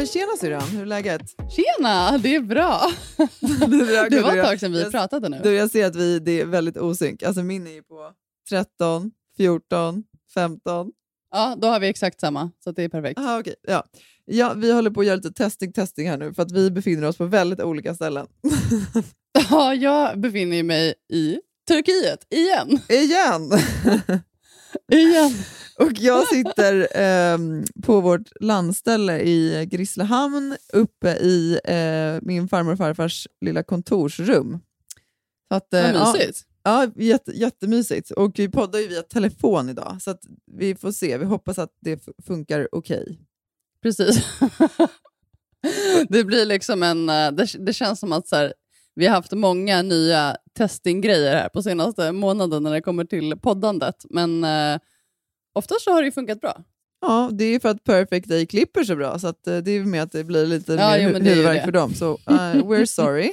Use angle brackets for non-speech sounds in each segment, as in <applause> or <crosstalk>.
Men tjena syrran, hur är läget? Tjena, det är bra. <laughs> det var ett tag sedan vi jag, pratade nu. Du, jag ser att vi, det är väldigt osynk. Alltså min är ju på 13, 14, 15. Ja, då har vi exakt samma, så det är perfekt. Aha, okay. ja. Ja, vi håller på att göra lite testing, testing här nu för att vi befinner oss på väldigt olika ställen. <laughs> Ja, jag befinner mig i Turkiet, igen. Igen! <laughs> igen. Och jag sitter ehm, på vårt landställe i Grisslehamn uppe i eh, min farmor och farfars lilla kontorsrum. Så att, eh, Vad mysigt. Ja, ja jätte, jättemysigt. Och vi poddar ju via telefon idag, så att vi får se. Vi hoppas att det funkar okej. Precis. <laughs> det blir liksom en... eh, Det, det känns som att så här, vi har haft många nya testinggrejer här på senaste månaden när det kommer till poddandet. Men eh, oftast så har det ju funkat bra. Ja, det är för att Perfect Day klipper så bra, så att, eh, det är med att det blir lite Ja, mer jo, hu- men det är ju huvudvärk det. för dem. Så uh, we're <laughs> sorry.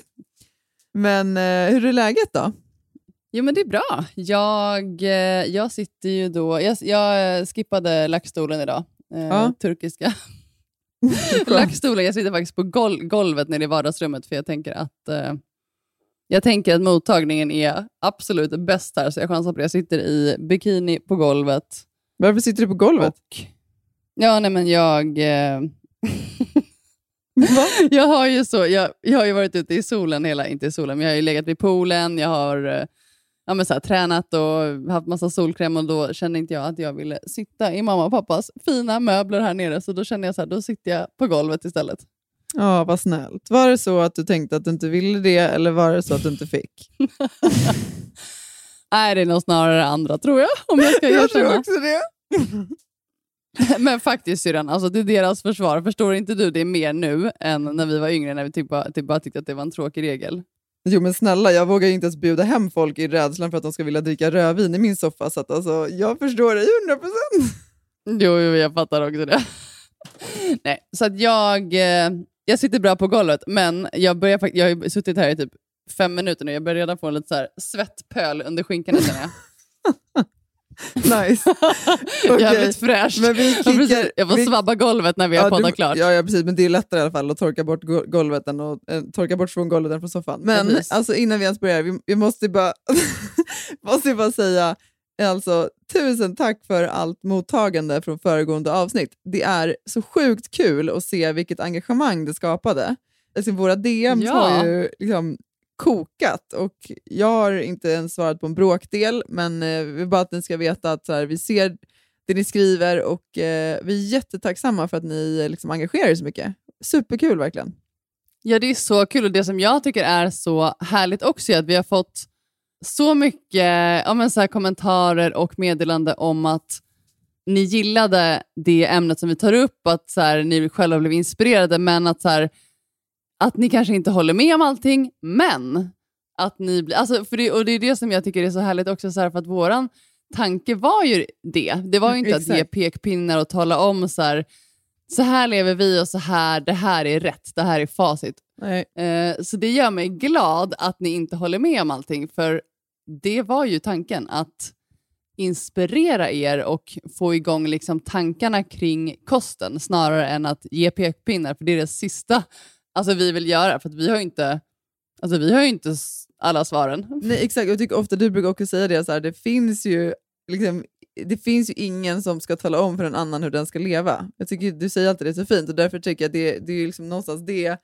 Men eh, hur är läget då? Jo, men det är bra. Jag, eh, jag sitter ju då... Jag, jag skippade lackstolen idag. Eh, Ja. Turkiska <laughs> lackstolen. Jag sitter faktiskt på gol golvet nere i vardagsrummet för jag tänker att eh, jag tänker att mottagningen är absolut bäst här, så jag chansar på det. Jag sitter i bikini på golvet. Varför sitter du på golvet? Och, ja, nej men jag... Eh, <laughs> <laughs> jag, har ju så, jag, jag har ju varit ute i solen hela, inte i solen, men jag har ju legat vid poolen, jag har eh, ja, men så här, tränat och haft massa solkräm och då kände inte jag att jag ville sitta i mamma och pappas fina möbler här nere, så då kände jag så här, då sitter jag på golvet istället. Ja, vad snällt. Var det så att du tänkte att du inte ville det, eller var det så att du inte fick? <laughs> Nej, det är nog snarare andra tror jag, om jag ska Jag tror också det. <laughs> Men faktiskt syrran, alltså det är deras försvar. Förstår inte du det mer nu än när vi var yngre, när vi typ bara, typ bara tyckte att det var en tråkig regel? Jo men snälla, jag vågar ju inte ens bjuda hem folk i rädslan för att de ska vilja dricka rödvin i min soffa. Så att, alltså, jag förstår dig 100%. Jo, jo, jag fattar också det. Nej, så att jag, eh, jag sitter bra på golvet, men jag, börjar, jag har ju suttit här i typ fem minuter nu. Jag börjar redan få en lite så här svettpöl under känner jag. <laughs> Nice. <laughs> Jävligt fräscht. Men vi kickar- jag får vi- svabba golvet när vi har Ja, poddat klart. Ja, ja, precis. Men det är lättare i alla fall att torka bort go- golvet än att, eh, torka bort från golvet än från soffan. Men Precis. alltså, innan vi ens börjar, vi, vi måste bara, <laughs> måste bara säga alltså, tusen tack för allt mottagande från föregående avsnitt. Det är så sjukt kul att se vilket engagemang det skapade. Alltså, våra DMs Ja. har ju liksom kokat och jag har inte ens svarat på en bråkdel, men eh, vi vill bara att ni ska veta att så här, vi ser det ni skriver och eh, vi är jättetacksamma för att ni eh, liksom, engagerar er så mycket. Superkul verkligen. Ja, det är så kul. Och det som jag tycker är så härligt också är att vi har fått så mycket ja, men så här, kommentarer och meddelande om att ni gillade det ämnet som vi tar upp, att så här, ni själva blev inspirerade, men att, så här, att ni kanske inte håller med om allting, men att ni blir... Alltså, för det, och det är det som jag tycker är så härligt också, så här, för att våran tanke var ju det. Det var ju inte att ge Exakt. pekpinnar och tala om så här, så här lever vi och så här, det här är rätt, det här är facit. Nej. Eh, så det gör mig glad att ni inte håller med om allting, för det var ju tanken, att inspirera er och få igång liksom tankarna kring kosten snarare än att ge pekpinnar, för det är det sista alltså, vi vill göra, för att vi har ju inte, alltså, vi har ju inte alla svaren. Nej, exakt. Jag tycker ofta du brukar också säga det, så här, det finns ju liksom, det finns ju ingen som ska tala om för en annan hur den ska leva. Jag tycker Du säger alltid det så fint och därför tycker jag det, det är liksom någonstans det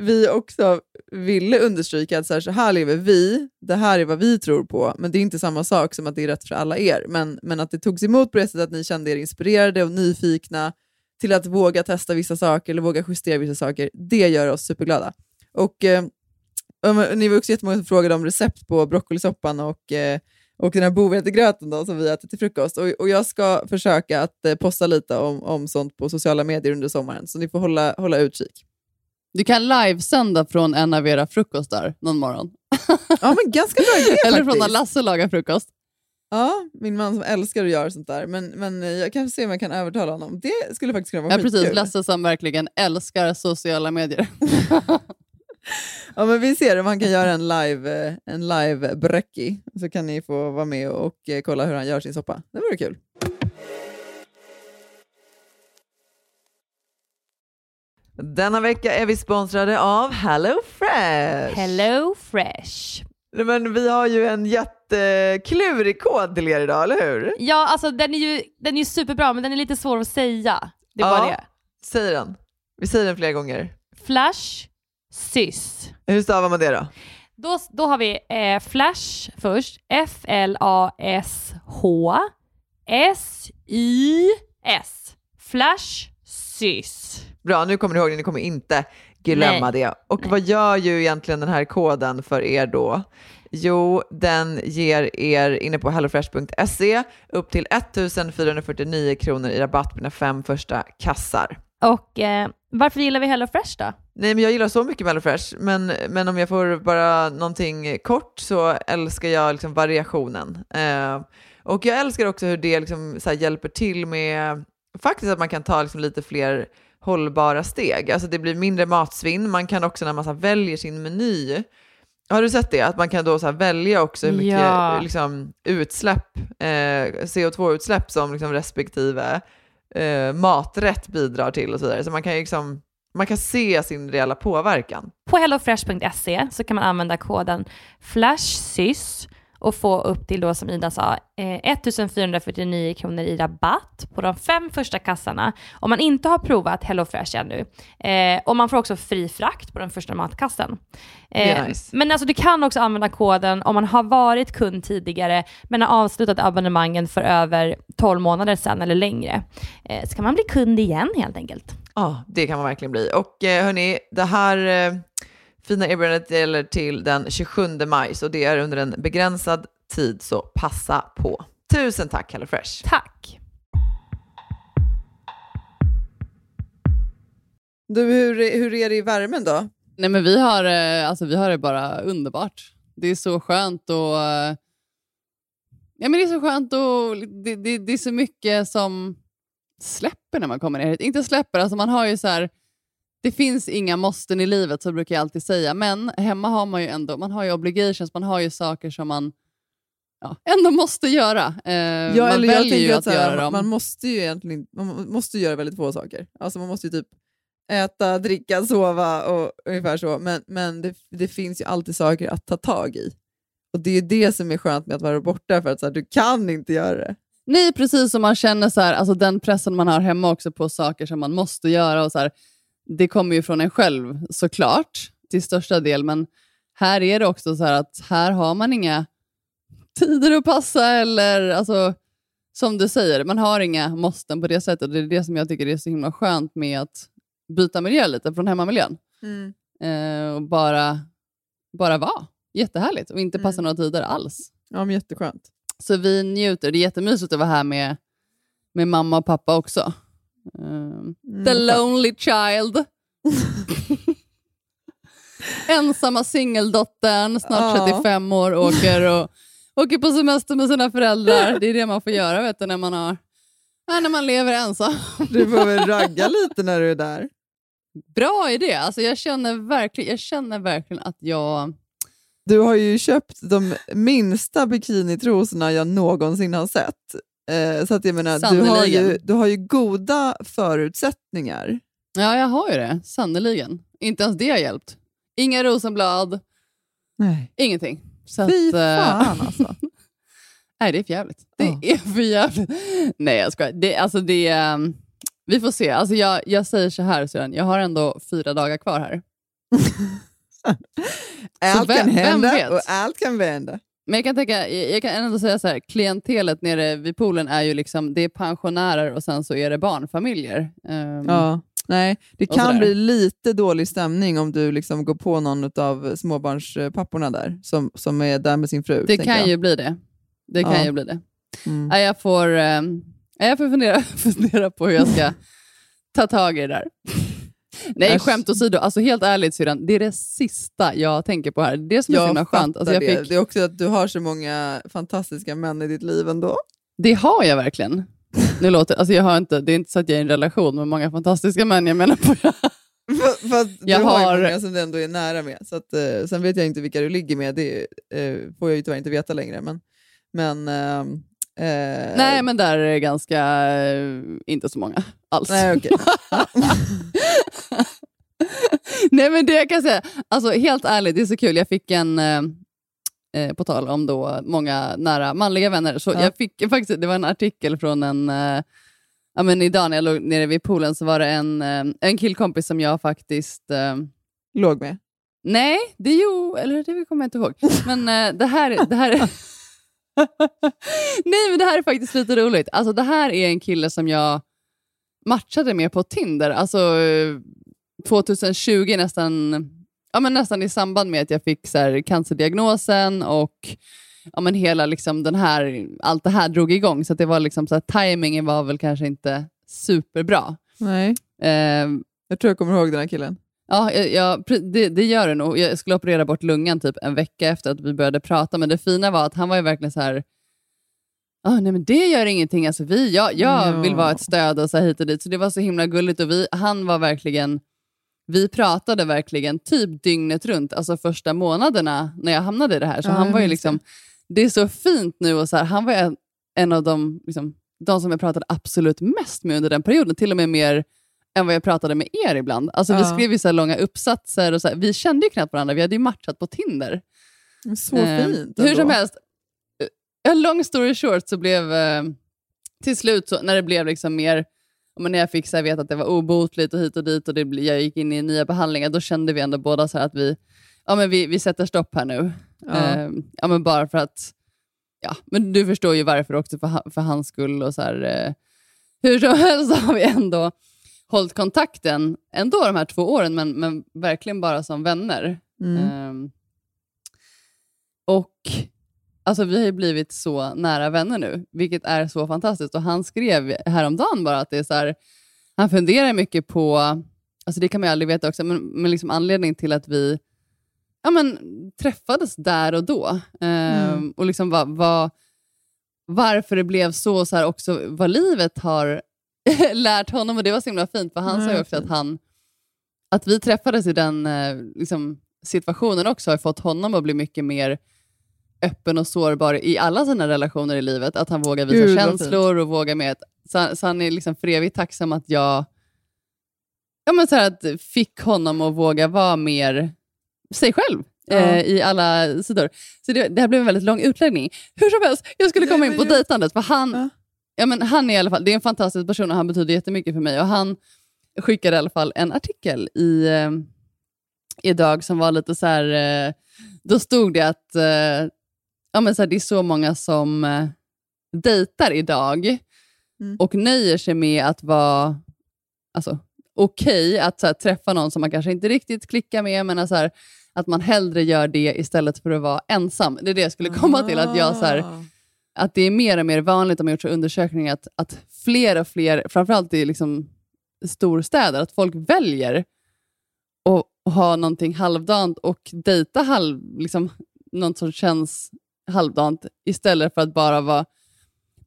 vi också ville understryka att så här, så här lever vi, det här är vad vi tror på, men det är inte samma sak som att det är rätt för alla er. Men, men att det togs emot på det sättet att ni kände er inspirerade och nyfikna till att våga testa vissa saker eller våga justera vissa saker, det gör oss superglada. Och, eh, ni var också jättemånga som frågade om recept på broccolisoppan och eh, och den här bovetegröten då, som vi äter till frukost. Och, och jag ska försöka att eh, posta lite om, om sånt på sociala medier under sommaren, så ni får hålla, hålla utkik. Du kan livesända från en av era frukostar någon morgon. Ja, men ganska bra idé <laughs> Eller från när Lasse lagar frukost. Ja, min man som älskar att göra sånt där. Men, men jag kan se om jag kan övertala honom. Det skulle faktiskt kunna vara Ja, precis. skitkul. Lasse som verkligen älskar sociala medier. <laughs> <laughs> Ja, men vi ser om han kan göra en live, eh, en live bräcki. Så kan ni få vara med och, eh, kolla hur han gör sin soppa. Det vore kul. Denna vecka är vi sponsrade av HelloFresh. Hello Fresh. Men vi har ju en jätteklurig kod till er idag, eller hur? Ja, alltså den är ju den är superbra men den är lite svår att säga. Det är Ja. bara det. Säg den. Vi säger den flera gånger. Flash sys. Hur stavar man det då? Då, då har vi eh, Flash först. F-L-A-S-H S-Y-S. Flash sys. Bra, nu kommer ni ihåg det. Ni kommer inte glömma Nej. det. Och vad gör ju egentligen den här koden för er då? Jo, den ger er inne på hellofresh.se upp till 1449 kronor i rabatt på dina fem första kassar. Och eh, varför gillar vi Hello Fresh då? Nej, men jag gillar så mycket HelloFresh, men, men om jag får bara någonting kort så älskar jag liksom variationen. Eh, och jag älskar också hur det liksom hjälper till med faktiskt att man kan ta liksom lite fler hållbara steg. Alltså det blir mindre matsvinn. Man kan också när man så väljer sin meny, har du sett det? Att man kan då så välja också hur mycket Ja. liksom, utsläpp, eh, CO2-utsläpp som liksom respektive eh, maträtt bidrar till och så vidare. Så man kan liksom man kan se sin reella påverkan. På hellofresh.se så kan man använda koden FLASHSYS och få upp till då som Ida sa eh, 1449 kronor i rabatt på de fem första kassarna om man inte har provat HelloFresh ännu. Eh, och man får också fri frakt på den första matkassen. Eh, nice. Men alltså du kan också använda koden om man har varit kund tidigare men har avslutat abonnemangen för över 12 månader sedan eller längre. Eh, så kan man bli kund igen helt enkelt. Ja, det kan man verkligen bli. Och eh, hörni, det här eh, fina erbjudandet gäller till den 27 maj, så det är under en begränsad tid, så passa på. Tusen tack HelloFresh! Tack! Du, hur, hur är det i värmen då? Nej, men vi, har, eh, alltså, vi har det bara underbart. Det är så skönt och eh, ja, men det är så skönt och det, det, det är så mycket som släpper när man kommer ner hit. Inte släpper, alltså man har ju så här, det finns inga måsten i livet, så brukar jag alltid säga. Men hemma har man ju ändå, man har ju obligations, man har ju saker som man ja, ändå måste göra. Eh, Ja, man eller väljer ju att, att här, göra dem. man måste ju egentligen man måste göra väldigt få saker. Alltså man måste ju typ äta, dricka, sova och ungefär så. Men, men det, det finns ju alltid saker att ta tag i. Och det är det som är skönt med att vara borta, för att så här, du kan inte göra det. Nej, precis som man känner så här, alltså den pressen man har hemma också på saker som man måste göra. Och så här, det kommer ju från en själv såklart, till största del. Men här är det också så här att här har man inga tider att passa eller alltså, som du säger, man har inga måsten på det sättet. Det är det som jag tycker är så himla skönt med att byta miljö lite från hemmamiljön. Eh, och bara, bara vara. Jättehärligt och inte passa några tider alls. Ja, men jätteskönt. Så vi njuter. Det är jättemysigt att vara här med, med mamma och pappa också. Um, the Mm, lonely child. <laughs> Ensamma singeldottern, snart Ja. 35 år, åker, och, <laughs> åker på semester med sina föräldrar. Det är det man får göra vet du, när, man har, när man lever ensam. Du får väl ragga lite när du är där. Bra idé. Alltså, jag, känner verkligen, jag känner verkligen att jag... Du har ju köpt de minsta bikinitrosorna jag någonsin har sett. Eh, så att jag menar, du har, ju, du har ju goda förutsättningar. Ja, jag har ju det. Sannerligen. Inte ens det har hjälpt. Inga rosenblad, Nej. ingenting. Så Fy att, eh, fan alltså. <laughs> Nej, det är för jävligt. Det Ja. är för jävligt. Nej, jag skojar. Det, alltså det, ehm, vi får se. Alltså jag, jag säger så här, Sören. Jag har ändå fyra dagar kvar här. <laughs> Allt vem- kan hända och allt kan vända. Men jag kan, tänka, jag kan ändå säga så här, klientelet nere vid poolen är ju liksom, det är pensionärer och sen så är det barnfamiljer. Ehm, Ja. Nej, det kan bli lite dålig stämning om du liksom går på någon av småbarnspapporna där, som, som är där med sin fru. Det kan jag. ju bli det. Det kan Ja. ju bli det. Mm. Ja, jag får, ja, jag får fundera, <laughs> fundera på hur jag ska ta tag i det där. Nej, Äsch. skämt åsido. Alltså, helt ärligt syrran, det är det sista jag tänker på här. Det som är så himla skönt. Alltså, jag det. fick, det är också att du har så många fantastiska män i ditt liv ändå. det har jag verkligen. Nu låter, alltså jag har inte, det är inte så att jag är i en relation med många fantastiska män. Jag menar på <laughs> Fast, fast Jag du har, har- ju många som du ändå är nära med. Så att, eh, sen vet jag inte vilka du ligger med, det eh, får jag ju tyvärr inte veta längre. Men, men, ehm, eh, Nej, men där är det ganska, eh, inte så många alls. nej, okej. <laughs> Nej men det jag kan säga, alltså helt ärligt, det är så kul. Jag fick en, eh, eh, på tal om då många nära manliga vänner, så Ja. jag fick faktiskt, det var en artikel från en, eh, ja men idag när jag låg nere vid poolen så var det en, eh, en killkompis som jag faktiskt, eh, Låg med. nej, det jo, eller det kommer jag inte ihåg, men eh, det här, det här <laughs> <laughs> Nej men det här är faktiskt lite roligt. Alltså det här är en kille som jag matchade med på Tinder, alltså eh, 2020 nästan, ja, men nästan i samband med att jag fick så här, cancerdiagnosen och ja, men hela liksom, den här, allt det här drog igång. Så det var liksom, så här, timingen var väl kanske inte superbra. Nej. Eh, Jag tror jag kommer ihåg den här killen. Ja, pre- det, det gör det nog. Jag skulle operera bort lungan typ en vecka efter att vi började prata, men det fina var att han var ju verkligen så här, ah, nej men det gör ingenting, alltså vi, jag, jag Ja. vill vara ett stöd och så här hit och dit. Så det var så himla gulligt och vi, han var verkligen, vi pratade verkligen typ dygnet runt, alltså första månaderna när jag hamnade i det här. Så Ja, han var ju liksom, det är så fint nu och så här, han var en, en av de, liksom, de som jag pratade absolut mest med under den perioden, till och med mer än vad jag pratade med er ibland. Alltså Vi Ja. skrev ju så långa uppsatser och så här, vi kände ju knappt varandra, vi hade ju matchat på Tinder. Så Eh, fint. Hur som ändå. helst, eh, long story short så blev eh, till slut, så, när det blev liksom mer, men när jag fick så här, veta att det var obotligt och hit och dit och det, jag gick in i nya behandlingar, då kände vi ändå båda så att vi, ja, men vi, vi sätter stopp här nu. Ja. Eh, ja, men bara för att, ja, men du förstår ju varför också, för, för hans skull. och så här, eh, Hur som <laughs> helst så har vi ändå hållit kontakten ändå de här två åren, men, men verkligen bara som vänner. Mm. Ehm, och alltså, vi har ju blivit så nära vänner nu, vilket är så fantastiskt. Och Han skrev häromdagen bara att det är så här, han funderar mycket på, alltså det kan man ju aldrig veta också, men, men liksom anledningen till att vi ja, men, träffades där och då. Ehm, Mm. Och liksom vad, vad, varför det blev så, så här också vad livet har <laughs> lärt honom. Och Det var så himla fint, för han sa ju också att han att vi träffades i den eh, liksom, situationen också har fått honom att bli mycket mer öppen och sårbar i alla sina relationer i livet. Att han vågar visa Gud, känslor och vågar med. Så, så han är liksom för evigt tacksam att jag ja, men så här, att fick honom att våga vara mer sig själv Ja. eh, i alla sidor. Så det, det här blev en väldigt lång utläggning. Hur som helst, jag skulle komma in på dejtandet. För han, Ja. Ja, men han är i alla fall, det är en fantastisk person och han betyder jättemycket för mig. Och han skickade i alla fall en artikel i, eh, idag som var lite så här, eh, då stod det att eh, ja, men så här, det är så många som eh, dejtar idag Mm. och nöjer sig med att vara alltså, okej att så här, träffa någon som man kanske inte riktigt klickar med, men så här, att man hellre gör det istället för att vara ensam. Det är det jag skulle komma till. Att, jag, så här, Ah att det är mer och mer vanligt, om man gjort så undersökningar, att, att fler och fler, framförallt i liksom storstäder, att folk väljer att att ha någonting halvdant och dejta halv, liksom, något som känns halvdant istället för att bara vara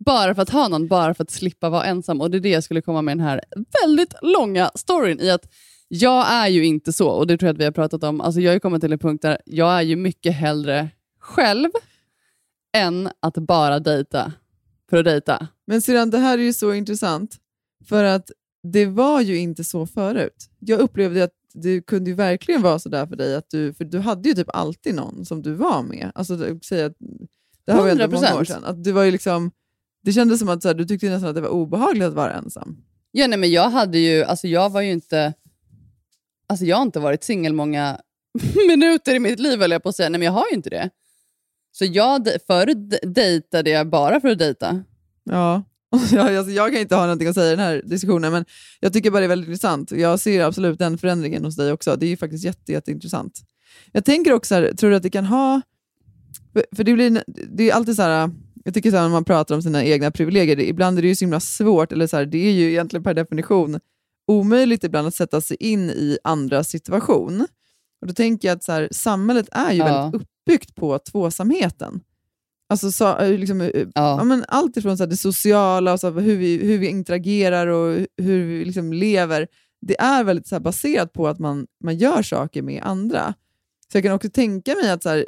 bara för att ha någon, bara för att slippa vara ensam. Och Det är det jag skulle komma med den här väldigt långa storyn i att jag är ju inte så, och det tror jag att vi har pratat om. Alltså jag har ju kommit till en punkt där jag är ju mycket hellre själv än att bara dejta för att dejta. Men sedan, det här är ju så intressant, för att det var ju inte så förut. Jag upplevde att det kunde ju verkligen vara så där för dig, att du, för du hade ju typ alltid någon som du var med. Alltså, säg att, det här var ju ändå många år 100%. sedan. Att du var ju liksom, det kändes som att så här, du tyckte nästan att det var obehagligt att vara ensam. Ja, nej, men jag hade ju, alltså jag var ju inte, alltså jag har inte varit singel många <laughs> minuter i mitt liv, eller jag på att säga. Nej, men jag har ju inte det. Så jag, förut dejtade jag bara för att dejta. Ja. <laughs> Jag, alltså, jag kan inte ha någonting att säga i den här diskussionen, men jag tycker bara det är väldigt intressant. Jag ser absolut den förändringen hos dig också. Det är ju faktiskt jätte, jätteintressant. Jag tänker också, här, tror du att det kan ha... För, för det, blir, det är alltid så här, jag tycker så här, när man pratar om sina egna privilegier, det, ibland är det ju så himla svårt, eller så här, det är ju egentligen per definition omöjligt ibland att sätta sig in i andras situation. Och Då tänker jag att så här, samhället är ju Ja. väldigt uppbyggt på tvåsamheten. Alltså så, eh, liksom, eh, ja. men allt ifrån så här, det sociala, och så här, hur, vi, hur vi interagerar och hur vi liksom lever, det är väldigt så här, baserat på att man, man gör saker med andra. Så jag kan också tänka mig att så här,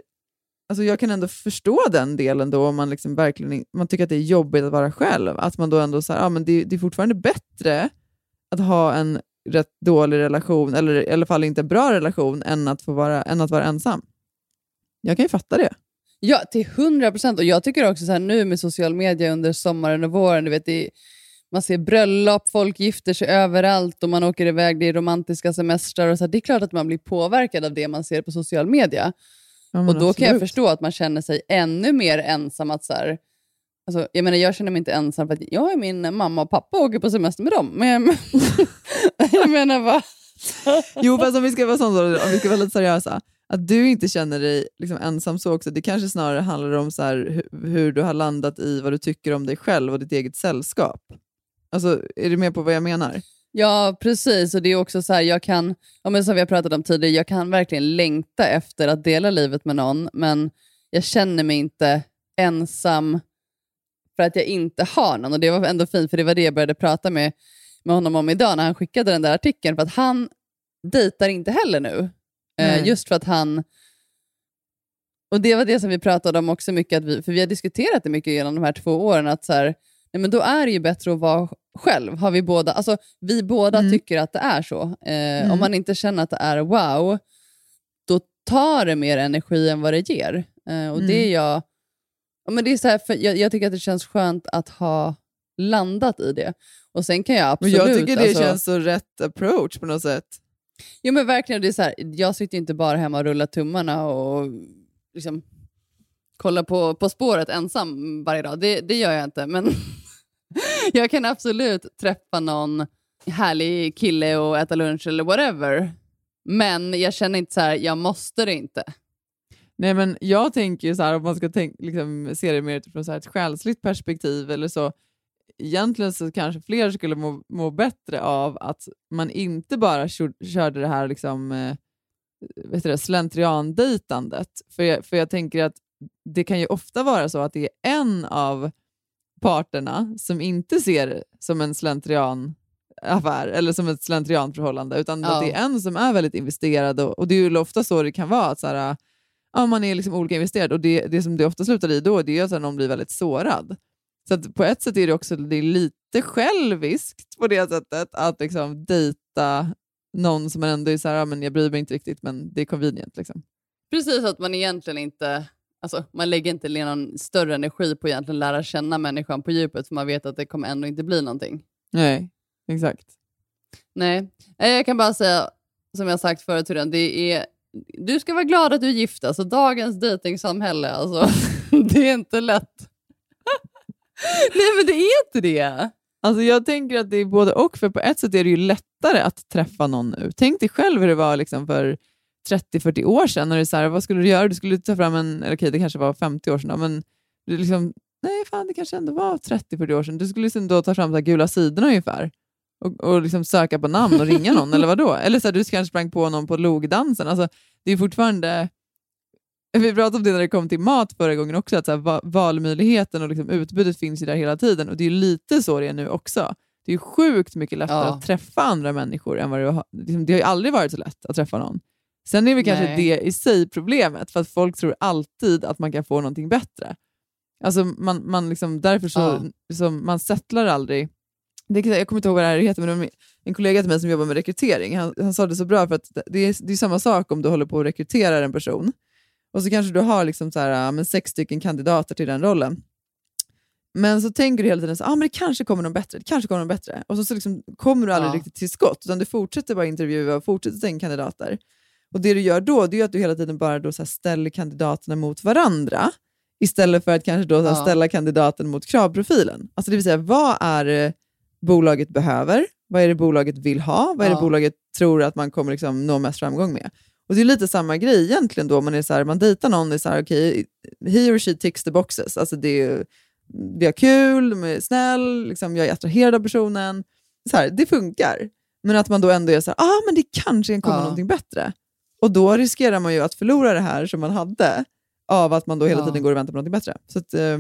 alltså jag kan ändå förstå den delen då om man, liksom verkligen, man tycker att det är jobbigt att vara själv. Att man då ändå så här, ja, men det, det är fortfarande bättre att ha en rätt dålig relation, eller i alla fall inte en bra relation, än att, få vara, än att vara ensam. Jag kan ju fatta det. Ja, till hundra procent. Och jag tycker också så här nu med social media under sommaren och våren, du vet, det man ser bröllop, folk gifter sig överallt och man åker iväg, det är romantiska semestrar. Och så här, det är klart att man blir påverkad av det man ser på social media. Ja, och då kan jag absolut. förstå att man känner sig ännu mer ensam. Att så här, alltså, jag, menar, jag känner mig inte ensam för att jag och min mamma och pappa åker på semester med dem. Men <laughs> <laughs> jag menar, vad... Jo, fast om vi ska vara, sån, om vi ska vara lite seriösa, att du inte känner dig liksom ensam så också, det kanske snarare handlar om så här, hur, du har landat i vad du tycker om dig själv och ditt eget sällskap. Alltså, är du med på vad jag menar? Ja, precis. Och det är också så här, jag kan, ja, men som vi har pratat om tidigare, jag kan verkligen längta efter att dela livet med någon, men jag känner mig inte ensam för att jag inte har någon. Och det var ändå fint, för det var det jag började prata med, med honom om idag när han skickade den där artikeln, för att han dejtar inte heller nu. Eh, Nej. just för att han... Och det var det som vi pratade om också mycket, att vi, för vi har diskuterat det mycket genom de här två åren, att så här, nej, men då är det ju bättre att vara själv. Har vi, båda, alltså, vi båda Mm. tycker att det är så. Eh, Mm. Om man inte känner att det är wow, då tar det mer energi än vad det ger. Eh, och det är Mm. jag, ja, men det är så här, för jag, jag tycker att det känns skönt att ha landat i det. Och sen kan jag Men absolut... jag tycker det alltså, känns så rätt approach på något sätt. Jo men verkligen, det är så här, jag sitter ju inte bara hemma och rullar tummarna och liksom kollar på På spåret ensam varje dag. Det, det gör jag inte, men <laughs> jag kan absolut träffa någon härlig kille och äta lunch eller whatever. Men jag känner inte så här, jag måste det inte. Nej, men jag tänker ju så här, om man ska tänk, liksom, se det mer utifrån så här ett själsligt perspektiv eller så, egentligen så kanske fler skulle må, må bättre av att man inte bara kör, körde det här liksom, eh, vet du, det, slentriandejtandet. För jag, för jag tänker att det kan ju ofta vara så att det är en av parterna som inte ser det som en slentrianaffär eller som ett slentrianförhållande, utan att Ja. det är en som är väldigt investerad. Och, och det är ju ofta så det kan vara. Att så här, ja, man är liksom olika investerad och det, det som det ofta slutar i då det är att någon blir väldigt sårad. Så på ett sätt är det också det är lite själviskt på det sättet att liksom dejta någon som man ändå är så här, ja, men jag bryr mig inte riktigt men det är convenient. Liksom. Precis att man egentligen inte, alltså man lägger inte ner någon större energi på att egentligen lära känna människan på djupet, för man vet att det kommer ändå inte bli någonting. Nej, exakt. Nej, Eh, jag kan bara säga, som jag sagt förut, det är, du ska vara glad att du är gift. Alltså, dagens dejtingsamhälle, alltså, <laughs> det är inte lätt. <laughs> Nej, men det är inte det. Alltså jag tänker att det är både och, för på ett sätt är det ju lättare att träffa någon nu. Tänk dig själv hur det var liksom för 30-40 år sedan. När det är så här, vad skulle du göra? Du skulle ta fram en, eller okej det kanske var 50 år sedan, då, men du liksom, nej fan det kanske ändå var 30-40 år sedan. Du skulle liksom då ta fram så här gula sidorna ungefär och, och liksom söka på namn och ringa någon, <laughs> eller vad då? Eller så här, du kanske sprang på någon på logdansen. Alltså, det är fortfarande... Vi pratade om det när det kom till mat förra gången också, att så här, va- valmöjligheten och liksom utbudet finns ju där hela tiden och det är ju lite så det är nu också. Det är ju sjukt mycket lättare Ja. att träffa andra människor än vad det har. Liksom, det har ju aldrig varit så lätt att träffa någon. Sen är väl kanske Nej. det i sig problemet, för att folk tror alltid att man kan få någonting bättre. Alltså man, man liksom, därför så, Ja. så man settlar aldrig. Det, jag kommer inte ihåg vad det här heter, men var en kollega till mig som jobbar med rekrytering, han, han sa det så bra, för att det är, det är samma sak om du håller på och rekryterar en person, och så kanske du har liksom så här, men sex stycken kandidater till den rollen. Men så tänker du hela tiden så, ah, men det kanske kommer någon bättre, det kanske kommer någon bättre. Och så, så liksom kommer du aldrig Ja. riktigt till skott, utan du fortsätter bara intervjua och fortsätter in kandidater. Och det du gör då, det är att du hela tiden bara då så ställer kandidaterna mot varandra, istället för att kanske då Ja. ställa kandidaten mot kravprofilen. Alltså det vill säga, vad är det bolaget behöver? Vad är det bolaget vill ha? Vad är det Ja. bolaget tror att man kommer liksom nå mest framgång med? Och Det är lite samma grej egentligen då, man, är så här, man dejtar någon, det är så här, okay, he or she ticks the boxes. Alltså det är, vi har kul, de är snäll, liksom, jag är attraherad av personen. Så här, det funkar. Men att man då ändå är så här, ah, men det kanske kan komma Ja. någonting bättre. Och då riskerar man ju att förlora det här som man hade av att man då hela Ja. tiden går och väntar på någonting bättre. Så att, eh,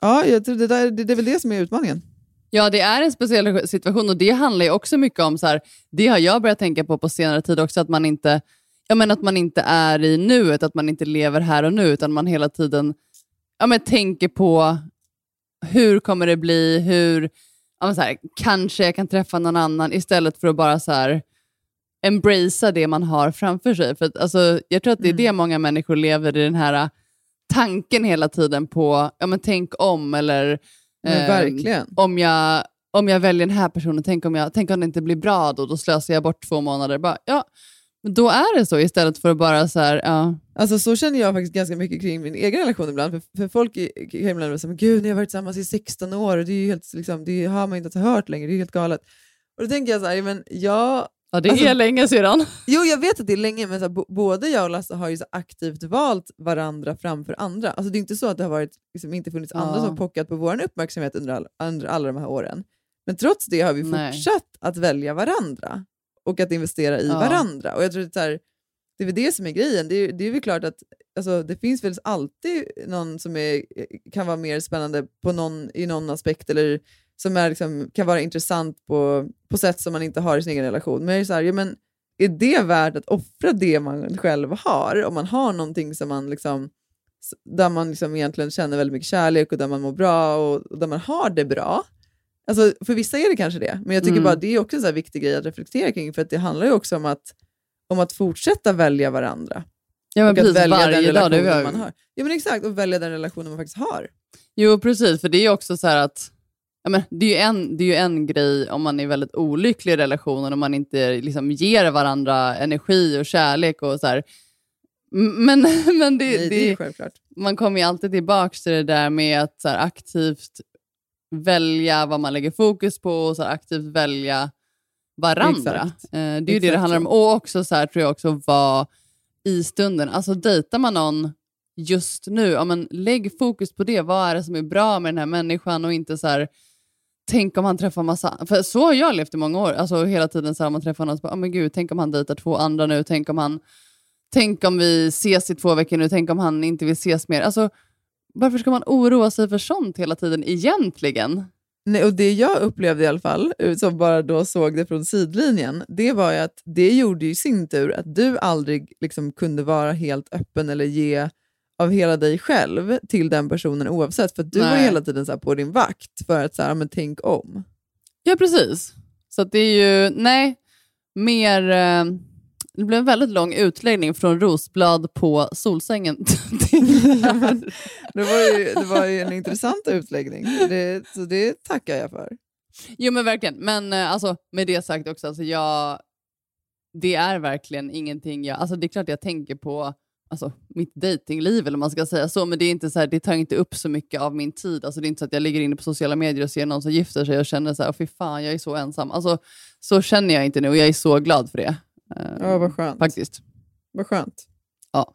ja, jag tror det, där, det, det är väl det som är utmaningen. Ja, det är en speciell situation och det handlar ju också mycket om, så här, det har jag börjat tänka på på senare tid också, att man inte, jag menar att man inte är i nuet, att man inte lever här och nu, utan man hela tiden ja, men tänker på hur kommer det bli, hur, ja, men så här, kanske jag kan träffa någon annan, istället för att bara så här, embracea det man har framför sig. För att, alltså, jag tror att det är det många människor lever i, den här tanken hela tiden på, ja men tänk om, eller Men verkligen. om jag, om jag väljer den här personen, tänk om, jag, tänk om det inte blir bra då, då slösar jag bort två månader. Bara, ja, men då är det så istället för att bara så här, ja, Alltså så känner jag faktiskt ganska mycket kring min egen relation ibland. För, för folk kan ibland säga, men gud, ni har varit tillsammans i 16 år och det, är ju helt, liksom, det har man inte hört längre, det är helt galet. Och då tänker jag så här, men jag, ja det Alltså- är länge sedan. <laughs> jo jag vet att det är länge, men så här, både jag och Lasse har ju så aktivt valt varandra framför andra. Alltså det är inte så att det har varit, liksom, inte funnits andra Ja. som har pockat på vår uppmärksamhet under, all, under alla de här åren. Men trots det har vi Nej. fortsatt att välja varandra och att investera i Ja. varandra. Och jag tror att så här, det är väl det som är grejen. Det är, det är väl klart att alltså, det finns väl alltid någon som är, kan vara mer spännande på någon, i någon aspekt eller som är, liksom, kan vara intressant på, på sätt som man inte har i sin egen relation. Men jag är så här, ja, men är det värt att offra det man själv har? Om man har någonting som man liksom, där man liksom egentligen känner väldigt mycket kärlek och där man mår bra och, och där man har det bra. Alltså, för vissa är det kanske det, men jag tycker Mm. bara det är också en så här viktig grej att reflektera kring, för att det handlar ju också om att, om att fortsätta välja varandra. Ja, men och att precis, välja den varje dag. Det relationen är, man har. Ja men exakt, och välja den relationen man faktiskt har. Jo, precis, för det är ju också så här att Ja, men det, är ju en, det är ju en grej om man är väldigt olycklig i relationen, om man inte liksom ger varandra energi och kärlek. och så här. Men, <laughs> men det, Nej, det, det är ju självklart. man kommer ju alltid tillbaka till det där med att så här, aktivt välja vad man lägger fokus på och så aktivt välja varandra. Exakt. Eh, det är ju det det Exakt handlar om. Och också så här, tror jag också vara i stunden. Alltså dejtar man någon just nu, ja, men lägg fokus på det. Vad är det som är bra med den här människan och inte så här, tänk om han träffar massa... För så har jag levt i många år. Alltså hela tiden så här, man träffar någon så bara, oh, men gud, tänk om han dejtar två andra nu, tänk om han Tänk om vi ses i två veckor nu, tänk om han inte vill ses mer. Alltså, varför ska man oroa sig för sånt hela tiden egentligen? Nej, och det jag upplevde i alla fall, eh, som bara då såg det från sidlinjen, det var ju att det gjorde i sin tur att du aldrig liksom kunde vara helt öppen eller ge av hela dig själv till den personen oavsett. För att du var Nej. hela tiden så på din vakt för att så här, men tänk om. Ja, precis. Så det är ju, nej, mer... Eh, det blev en väldigt lång utläggning från rosblad på Solsängen. till- <laughs> det, var ju, det var ju en intressant utläggning, det, så det tackar jag för. jo, men verkligen. Men eh, alltså, med det sagt också, alltså, jag, det är verkligen ingenting jag... Alltså, det är klart jag tänker på alltså, mitt datingliv eller man ska säga så, men det, är inte så här, det tar inte upp så mycket av min tid. Alltså, det är inte så att jag ligger inne på sociala medier och ser någon som gifter sig och känner så här, "Åh, fy fan, jag är så ensam. Alltså, så känner jag inte nu och jag är så glad för det. Eh, Ja, vad skönt. Faktiskt. Vad skönt. Ja.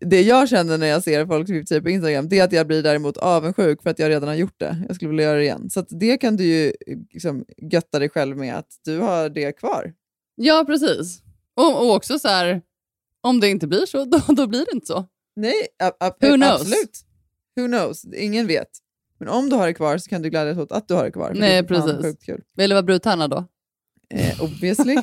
Det jag känner när jag ser folk typ på Instagram, det är att jag blir däremot avundsjuk för att jag redan har gjort det. Jag skulle vilja göra det igen. Så det kan du ju liksom götta dig själv med, att du har det kvar. Ja, precis. Och, och också så här, om det inte blir så, <laughs> då, då blir det inte så. Nej, a- a- Who knows? absolut. Who knows? Ingen vet. Men om du har det kvar så kan du glädjas åt att du har det kvar. Nej, precis. Vill du vara brudtärna då? Eh, obviously. <laughs>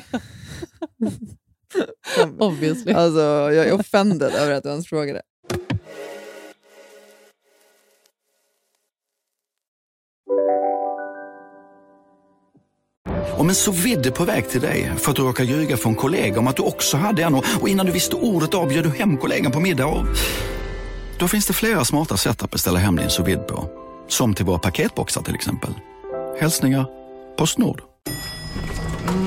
<laughs> Obviously. alltså, jag är offended över att du ens frågade. Om en så vidde på väg till dig för att du råkar ljuga från kollega om att du också hade en och innan du visste ordet av du hem kollegan på middag och... Då finns det flera smarta sätt att beställa hem din sous på. Som till våra paketboxar till exempel. Hälsningar Postnord.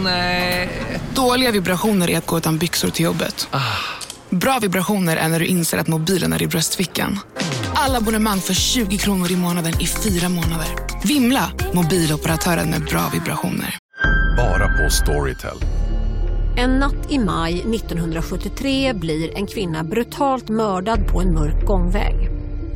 Nej. Dåliga vibrationer är att gå utan byxor till jobbet. Bra vibrationer är när du inser att mobilen är i bröstfickan. Alla abonnemang för 20 kronor i månaden i fyra månader. Vimla! Mobiloperatören med bra vibrationer. Bara på Storytel. En natt i maj 1973 blir en kvinna brutalt mördad på en mörk gångväg.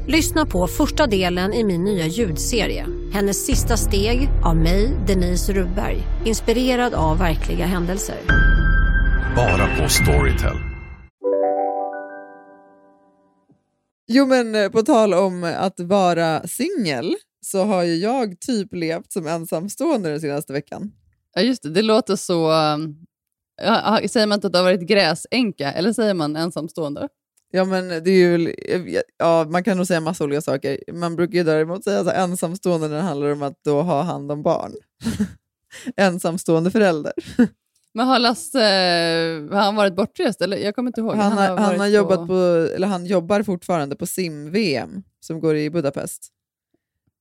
Lyssna på första delen i min nya ljudserie. Hennes sista steg av mig, Denise Rubberg. Inspirerad av verkliga händelser. Bara på Storytel. Jo men eh, på tal om att vara singel så har ju jag typ levt som ensamstående den senaste veckan. Ja, just det. Det låter så... ja, säger man inte att det har varit gräsänka eller säger man ensamstående? Ja men det är ju, ja, man kan nog säga massa olika saker. Man brukar ju däremot säga här, ensamstående när det handlar om att då ha hand om barn. <laughs> ensamstående förälder. Men har Lasse har han varit bortrest? Eller? Jag kommer inte ihåg. Han, har, han, har jobbat på, eller han jobbar fortfarande på sim-VM som går i Budapest.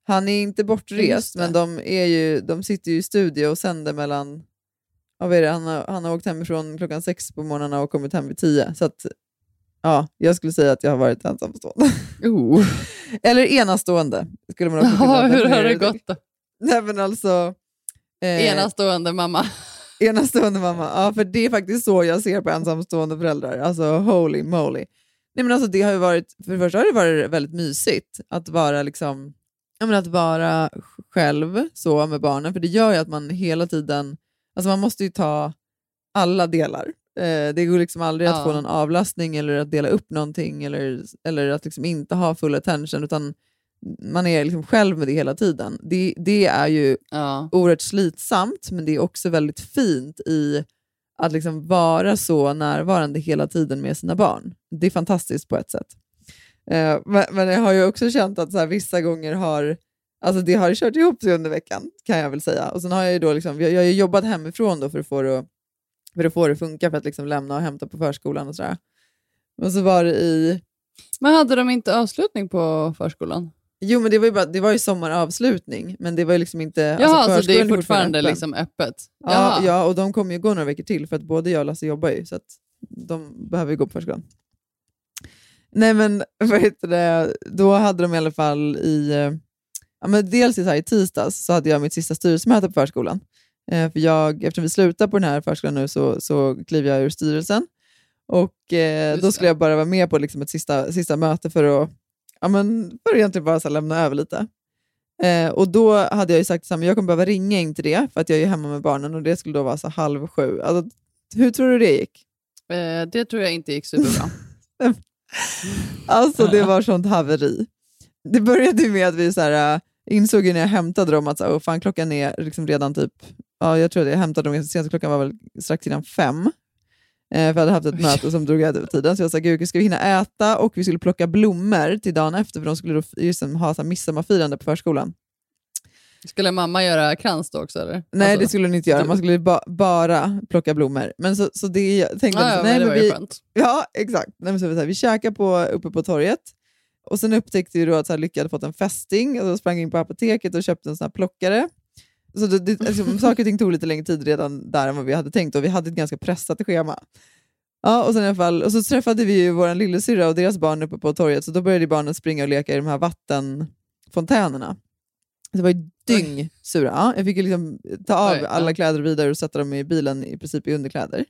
Han är inte bortrest, men de, är ju, de sitter ju i studio och sänder mellan... Ja, vad är det? Han, har, han har åkt hemifrån klockan sex på morgnarna och kommit hem vid tio. Så att, ja, jag skulle säga att jag har varit ensamstående. <laughs> Oh. eller enastående. Skulle man också kunna Ja, hur har det gått då? Nej, men alltså... eh, Enastående mamma. <laughs> Enastående mamma. Ja, för det är faktiskt så jag ser på ensamstående föräldrar. Alltså holy moly. Nej, men alltså, det har ju varit, för det första har det varit väldigt mysigt att vara, liksom, menar, att vara själv så med barnen, för det gör ju att man hela tiden, alltså man måste ju ta alla delar. Eh, det går liksom aldrig att Ja. få någon avlastning eller att dela upp någonting eller, eller att liksom inte ha full attention, utan man är liksom själv med det hela tiden. Det, det är ju Ja. oerhört slitsamt, men det är också väldigt fint i att liksom vara så närvarande hela tiden med sina barn. Det är fantastiskt på ett sätt. Eh, men, men jag har ju också känt att så här, vissa gånger har alltså det har kört ihop sig under veckan, kan jag väl säga. Och sen har jag ju då liksom, jag, jag har jobbat hemifrån då för att få det att, för att, få det att funka, för att liksom lämna och hämta på förskolan och sådär. Och så var det i... Men hade de inte avslutning på förskolan? Jo, men det var ju, bara, det var ju sommaravslutning, men det var ju liksom inte... Jaha, så det är fortfarande öppen. liksom öppet? Ja, Jaha. ja, och de kommer ju gå några veckor till för att både jag och Lasse jobbar ju, så att de behöver ju gå på förskolan. Nej men <laughs> vad heter det, då hade de i alla fall i, eh, ja, men dels i, så här, i tisdags så hade jag mitt sista styrelsemöte på förskolan. Eh, för jag, eftersom vi slutar på den här förskolan nu så, så kliver jag ur styrelsen. Och eh, då skulle jag bara vara med på liksom ett sista, sista möte för att, ja, men, för egentligen bara så här, lämna över lite. Eh, och då hade jag ju sagt att jag kommer behöva ringa in till det, för att jag är hemma med barnen och det skulle då vara så halv sju. Alltså, hur tror du det gick? Eh, det tror jag inte gick superbra. <laughs> Alltså det var sånt haveri. Det började ju med att vi så här, äh, insåg när jag hämtade dem att så "Åh, fan, klockan är liksom redan typ, ja, jag tror att jag hämtade dem ganska sent, klockan var väl strax innan fem. Eh, för jag hade haft ett möte som drog över tiden, så jag sa gud, ska vi hinna äta och vi skulle plocka blommor till dagen efter, för de skulle då just ha så här, midsommarfirande på förskolan. Skulle mamma göra krans då också? Eller? Nej, Alltså- det skulle hon inte göra. Man skulle ba bara plocka blommor. Men så, så det jag tänkte ja, nej, men det vi, skönt. Ja, exakt. Nej, men så, så här, vi käkade på, uppe på torget och sen upptäckte vi då att så här, Lycka hade fått en fästing och då sprang in på apoteket och köpte en sån här plockare. Så det, det, alltså, saker och ting tog lite längre tid redan där än vad vi hade tänkt och vi hade ett ganska pressat schema. Ja, och, sen i alla fall, och så träffade vi ju vår lillasyrra och deras barn uppe på torget, så då började barnen springa och leka i de här vattenfontänerna. Det var ju dyng sura. Ja, jag fick ju liksom ta av Oj, ja. alla kläder vidare och sätta dem i bilen i princip i underkläder.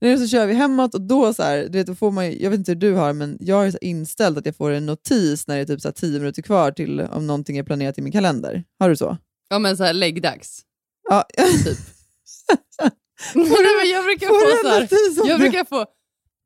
Nu så kör vi hemåt och då, så här, du vet, då får man ju, jag vet inte hur du har men jag är så inställd att jag får en notis när det är typ så här tio minuter kvar till om någonting är planerat i min kalender. Har du så? Ja, men så här läggdags. Ja. Typ. <laughs> Men jag brukar få så här, jag brukar få,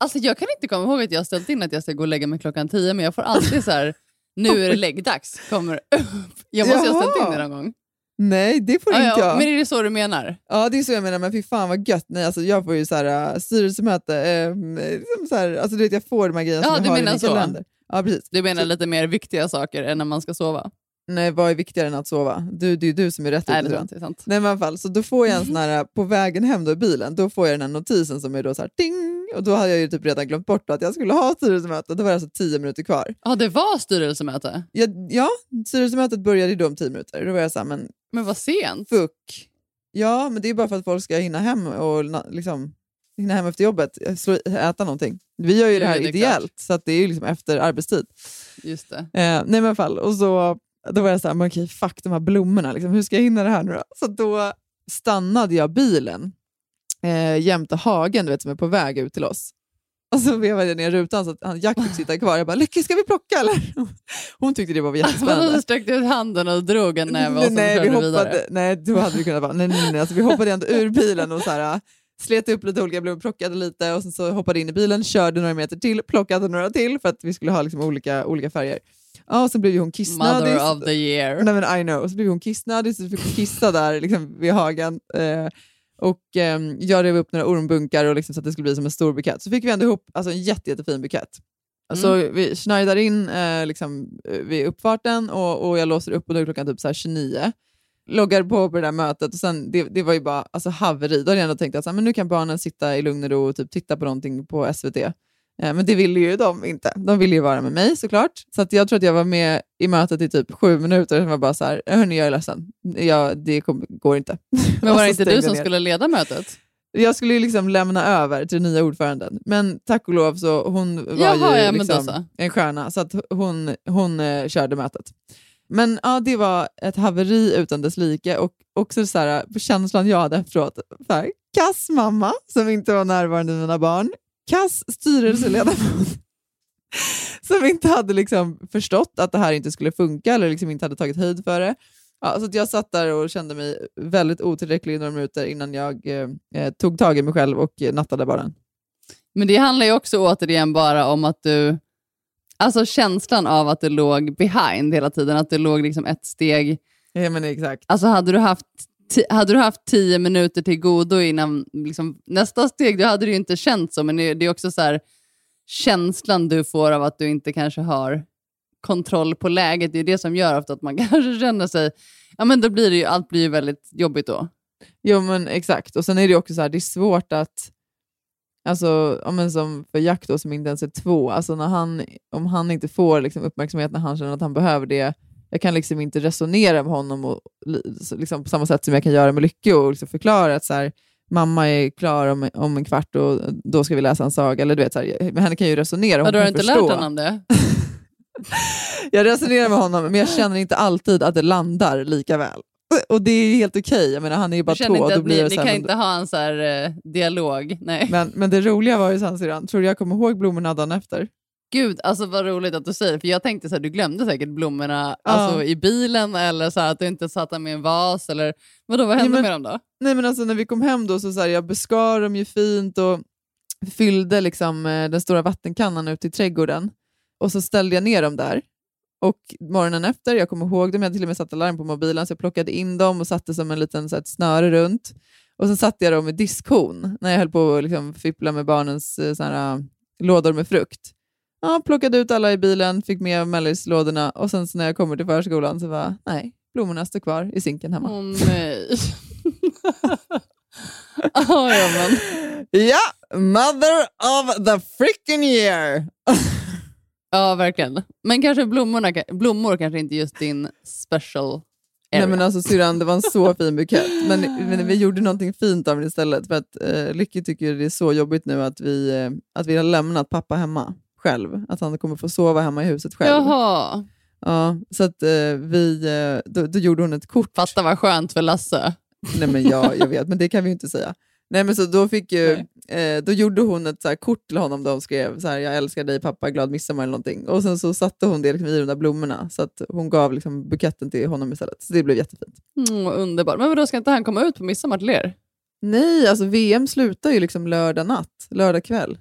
alltså jag kan inte komma ihåg att jag ställt in att jag ska gå och lägga mig klockan tio, men jag får alltid så här, nu är det <laughs> läggdags, kommer upp. Jag måste ha ställt in det någon gång. Nej, det får Ja, inte ja, jag. men är det så du menar? Ja, det är så jag menar, men fy fan vad gött. Nej, alltså, jag får ju så här, äh, styrelsemöte, liksom så här, alltså, du vet, jag får de här grejerna Ja, som jag har i min så. kalender. Ja, precis. Du menar lite mer viktiga saker än när man ska sova? Nej, vad är viktigare än att sova? Du, det är ju du som är rätt Nej, det är sant. Nej, men i alla fall, så då får jag en sån här, på vägen hem då i bilen, då får jag den här notisen som är då så här ding, och då hade jag ju typ redan glömt bort att jag skulle ha styrelsemöte. Då var det alltså tio minuter kvar. Ja, det var styrelsemöte. Ja, ja styrelsemötet började ju då om tio minuter. Då var jag så här, men Men vad sent. fuck. Ja, men det är bara för att folk ska hinna hem och liksom, hinna hem efter jobbet, slå, äta någonting. Vi gör ju det här det ideellt, så att det är ju liksom efter arbetstid. Just det. Eh, nej men fall, och så, då var jag så här, men okej fuck de här blommorna, liksom, hur ska jag hinna det här nu då? Så då stannade jag bilen eh, jämte hagen du vet, som är på väg ut till oss. Och så vevade jag ner rutan så att han, Jack fick sitta kvar. Jag bara, Lykke ska vi plocka eller? <laughs> Hon tyckte det var Vadå, jättespännande. du sträckte ut handen och drog en näve och nej, sen nej, vi hoppade, vidare. nej, då hade vi kunnat vara. Nej, nej, nej, alltså, vi hoppade ändå ur bilen och så här, slet upp lite olika blommor, plockade lite och sen så hoppade in i bilen, körde några meter till, plockade några till för att vi skulle ha liksom olika, olika färger. Ja, och sen blev hon kissnödig. Mother of the year. Nej, men I know. Så blev hon kissnödig så fick hon kissa där liksom, vid hagen. Eh, och ehm, Jag rev upp några ormbunkar och liksom, så att det skulle bli som en stor bukett. Så fick vi ändå ihop alltså, en jätte, jättefin bukett. Så vi schneidar in eh, liksom, eh, vid uppfarten och, och jag låser upp och då är klockan typ så här 29. Loggar på på det där mötet och sen, det, det var ju bara alltså, haveri. Då hade jag ändå tänkt att så här, men nu kan barnen sitta i lugn och ro och typ, titta på någonting på SVT. Eh, men det ville ju de inte. De ville ju vara med mig såklart. Så att jag tror att jag var med i mötet i typ sju minuter och var bara så här, hörni jag är ledsen. Jag, det går inte. Men var det inte du som ner. skulle leda mötet? Jag skulle ju liksom lämna över till den nya ordföranden. Men tack och lov så hon var Jaha, ju ja, liksom en stjärna, så att hon, hon eh, körde mötet. Men ja, det var ett haveri utan dess like och också så här, på känslan jag hade efteråt. Så här, kass mamma som inte var närvarande med mina barn. Kass styrelseledamot <laughs> som inte hade liksom förstått att det här inte skulle funka eller liksom inte hade tagit höjd för det. Ja, så jag satt där och kände mig väldigt otillräcklig i några minuter innan jag eh, eh, tog tag i mig själv och eh, nattade barnen. Men det handlar ju också återigen bara om att du... Alltså känslan av att du låg behind hela tiden, att du låg liksom ett steg... Ja, men exakt. Alltså hade du haft, hade du haft tio minuter till godo innan liksom, nästa steg, då hade det ju inte känt så, men det det är också så här, känslan du får av att du inte kanske har kontroll på läget, det är det som gör ofta att man <laughs> kanske känner sig... Ja, men då blir det ju, allt blir ju väldigt jobbigt då. Jo, men exakt. Och sen är det också så här, det är svårt att... Alltså, ja, men som för Jack då, som inte ens är två, alltså när han, om han inte får liksom, uppmärksamhet när han känner att han behöver det, jag kan liksom inte resonera med honom och, liksom, på samma sätt som jag kan göra med Lycke och liksom förklara att så här, mamma är klar om, om en kvart och då ska vi läsa en saga. Eller, du vet, så här, men henne kan ju resonera. Hon Har du kan inte förstå. lärt honom det? <laughs> Jag resonerar med honom, men jag känner inte alltid att det landar lika väl. Och det är helt okej. Jag menar, han är ju bara två. inte att blir ni, ni kan men- inte ha en så här, eh, dialog? Nej. Men, men det roliga var ju sen syrran, tror du jag kommer ihåg blommorna dagen efter? Gud, alltså vad roligt att du säger för jag tänkte så här, du glömde säkert blommorna alltså, i bilen eller så här, att du inte satt dem i en vas. Eller, vadå, vad hände men- med dem då? Nej men alltså när vi kom hem då så, så här, jag beskar dem ju fint och fyllde liksom, eh, den stora vattenkannan ut i trädgården. Och så ställde jag ner dem där. Och morgonen efter, jag kommer ihåg dem, jag hade till och med satt alarm på mobilen, så jag plockade in dem och satte som en liten så här, ett snöre runt. Och så satte jag dem i diskhon när jag höll på att liksom, fippla med barnens eh, så här, eh, lådor med frukt. Ja, plockade ut alla i bilen, fick med mellislådorna och sen så när jag kommer till förskolan så var nej, blommorna står kvar i sinken hemma. Åh nej. <laughs> Ah, ja, men. Ja, mother of the freaking year! <laughs> ja, verkligen. Men kanske blommorna, blommor kanske inte just din special area. Nej men alltså syrran, det var en så fin bukett. Men, men vi gjorde någonting fint av den istället. För att eh, Lykke tycker det är så jobbigt nu att vi, eh, att vi har lämnat pappa hemma själv. Att han kommer få sova hemma i huset själv. Jaha. Ja, så att eh, vi, eh, då, då gjorde hon ett kort. Fatta vad skönt för Lasse. Nej men ja, jag vet, men det kan vi ju inte säga. Nej men så då, fick ju, eh, då gjorde hon ett så här, kort till honom där hon skrev så här, jag älskar dig pappa, glad midsommar eller någonting. Och sen så satte hon det liksom, i de där blommorna så att hon gav liksom, buketten till honom istället. Så det blev jättefint. Mm, underbart. Men vadå, ska inte han komma ut på midsommar till er? Nej, alltså VM slutar ju liksom lördag natt, lördag kväll.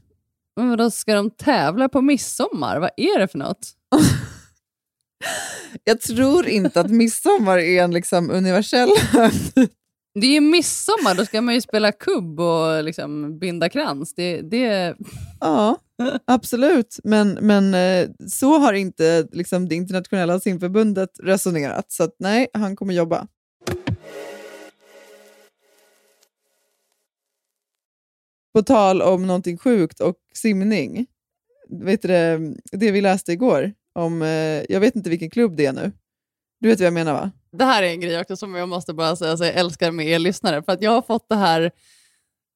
Men vadå, ska de tävla på midsommar? Vad är det för något? <laughs> Jag tror inte att midsommar är en liksom universell. Det är ju midsommar, då ska man ju spela kubb och liksom binda krans. Det, det... Ja, absolut. Men, men eh, så har inte liksom, det internationella simförbundet resonerat. Så att, nej, han kommer jobba. På tal om någonting sjukt och simning. Vet du det, det vi läste igår, om, eh, jag vet inte vilken klubb det är nu. Du vet vad jag menar va? Det här är en grej också som jag måste bara säga att jag älskar med er lyssnare. För att jag har fått det här,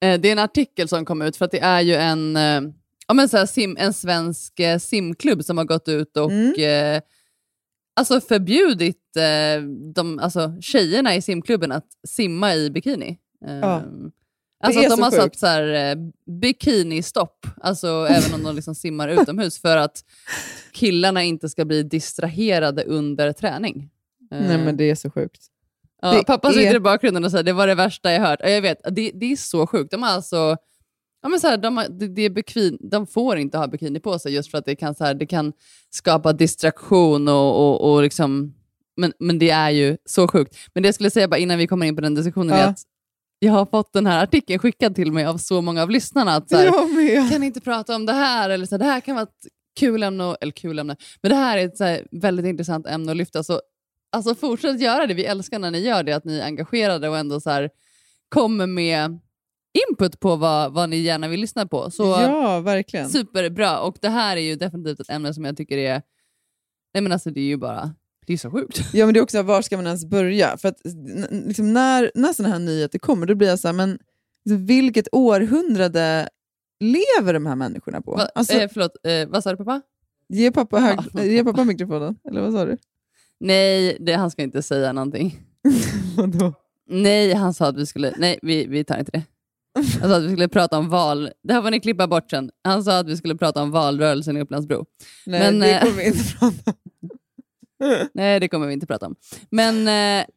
eh, det är en artikel som kom ut, för att det är ju en, eh, ja, men så här, sim, en svensk simklubb som har gått ut och Mm. eh, alltså förbjudit eh, de, alltså, tjejerna i simklubben att simma i bikini. Ja. Alltså att är de har satt sjukt. så här, eh, bikinistopp, alltså även om de liksom simmar utomhus, för att killarna inte ska bli distraherade under träning. Eh, Nej men det är så sjukt. Ja, Det pappa är- sitter i bakgrunden och säger det var det värsta jag hört. Ja, jag vet, det, det är så sjukt. De har alltså, ja, men så här, de, har, det, det är bekvin, de får inte ha bikini på sig just för att det kan, så här, det kan skapa distraktion och, och, och liksom, men, men det är ju så sjukt. Men det jag skulle säga bara innan vi kommer in på den diskussionen är Ja. att jag har fått den här artikeln skickad till mig av så många av lyssnarna. Att så här, kan inte prata om det här? Eller så här, det här kan vara ett kul ämne, eller kul ämne, men det här är ett här, väldigt intressant ämne att lyfta. Så, alltså fortsätt göra det, vi älskar när ni gör det, att ni är engagerade och ändå så kommer med input på vad, vad ni gärna vill lyssna på. Så ja, verkligen. superbra, och det här är ju definitivt ett ämne som jag tycker är, nej men alltså det är ju bara, det är så sjukt. <laughs> Ja, men det är också var ska man ens börja? För att, liksom, när, när sådana här nyheter kommer, då blir jag så här, men liksom, vilket århundrade lever de här människorna på? Va, Alltså, eh, förlåt, eh, vad sa du pappa? ge, pappa hög, ge pappa mikrofonen, eller vad sa du? Nej, det, han ska inte säga någonting. <laughs> Vadå? Nej, han sa att vi skulle... Nej, vi, vi tar inte det. Han sa att vi skulle prata om val... Det här får ni klippa bort sen. Han sa att vi skulle prata om valrörelsen i Upplandsbro. Nej, Men, det eh, kommer vi inte prata <laughs> Nej, det kommer vi inte prata om. Men... Eh, <laughs>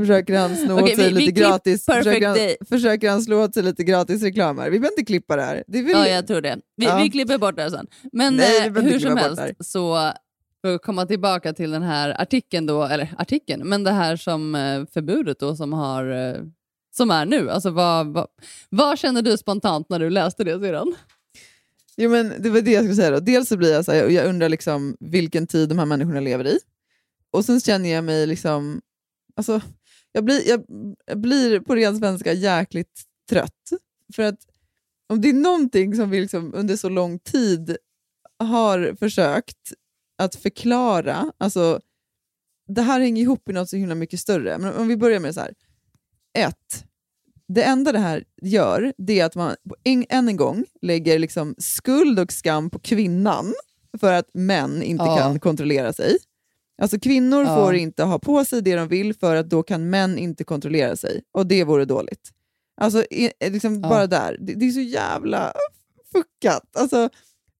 Försöker han slå Okej, åt sig vi- vi lite klipp gratis försöker han, Day. försöker han slå åt sig lite gratis reklam här? Vi behöver inte klippa det här. Det väl... ja, jag tror det. Vi, Ja. vi klipper bort det här sen. Men Nej, vi eh, hur som helst, så för att komma tillbaka till den här artikeln då, eller artikeln, men det här som eh, förbudet då som har eh, som är nu. Alltså, vad, vad, vad känner du spontant när du läste det sedan? Jo, men det var det jag skulle säga. Då. Dels så blir jag så här, jag undrar liksom vilken tid de här människorna lever i. Och sen känner jag mig liksom... Alltså, jag, blir, jag, jag blir på ren svenska jäkligt trött. För att om det är någonting som vi liksom under så lång tid har försökt att förklara, alltså det här hänger ihop i något så himla mycket större. Men om vi börjar med så här. Ett, det enda det här gör, det är att man än en gång lägger liksom skuld och skam på kvinnan för att män inte Ja. kan kontrollera sig. Alltså kvinnor Ja. får inte ha på sig det de vill för att då kan män inte kontrollera sig. Och det vore dåligt. Alltså i- liksom Ja. bara där. Det, det är så jävla fuckat. Alltså,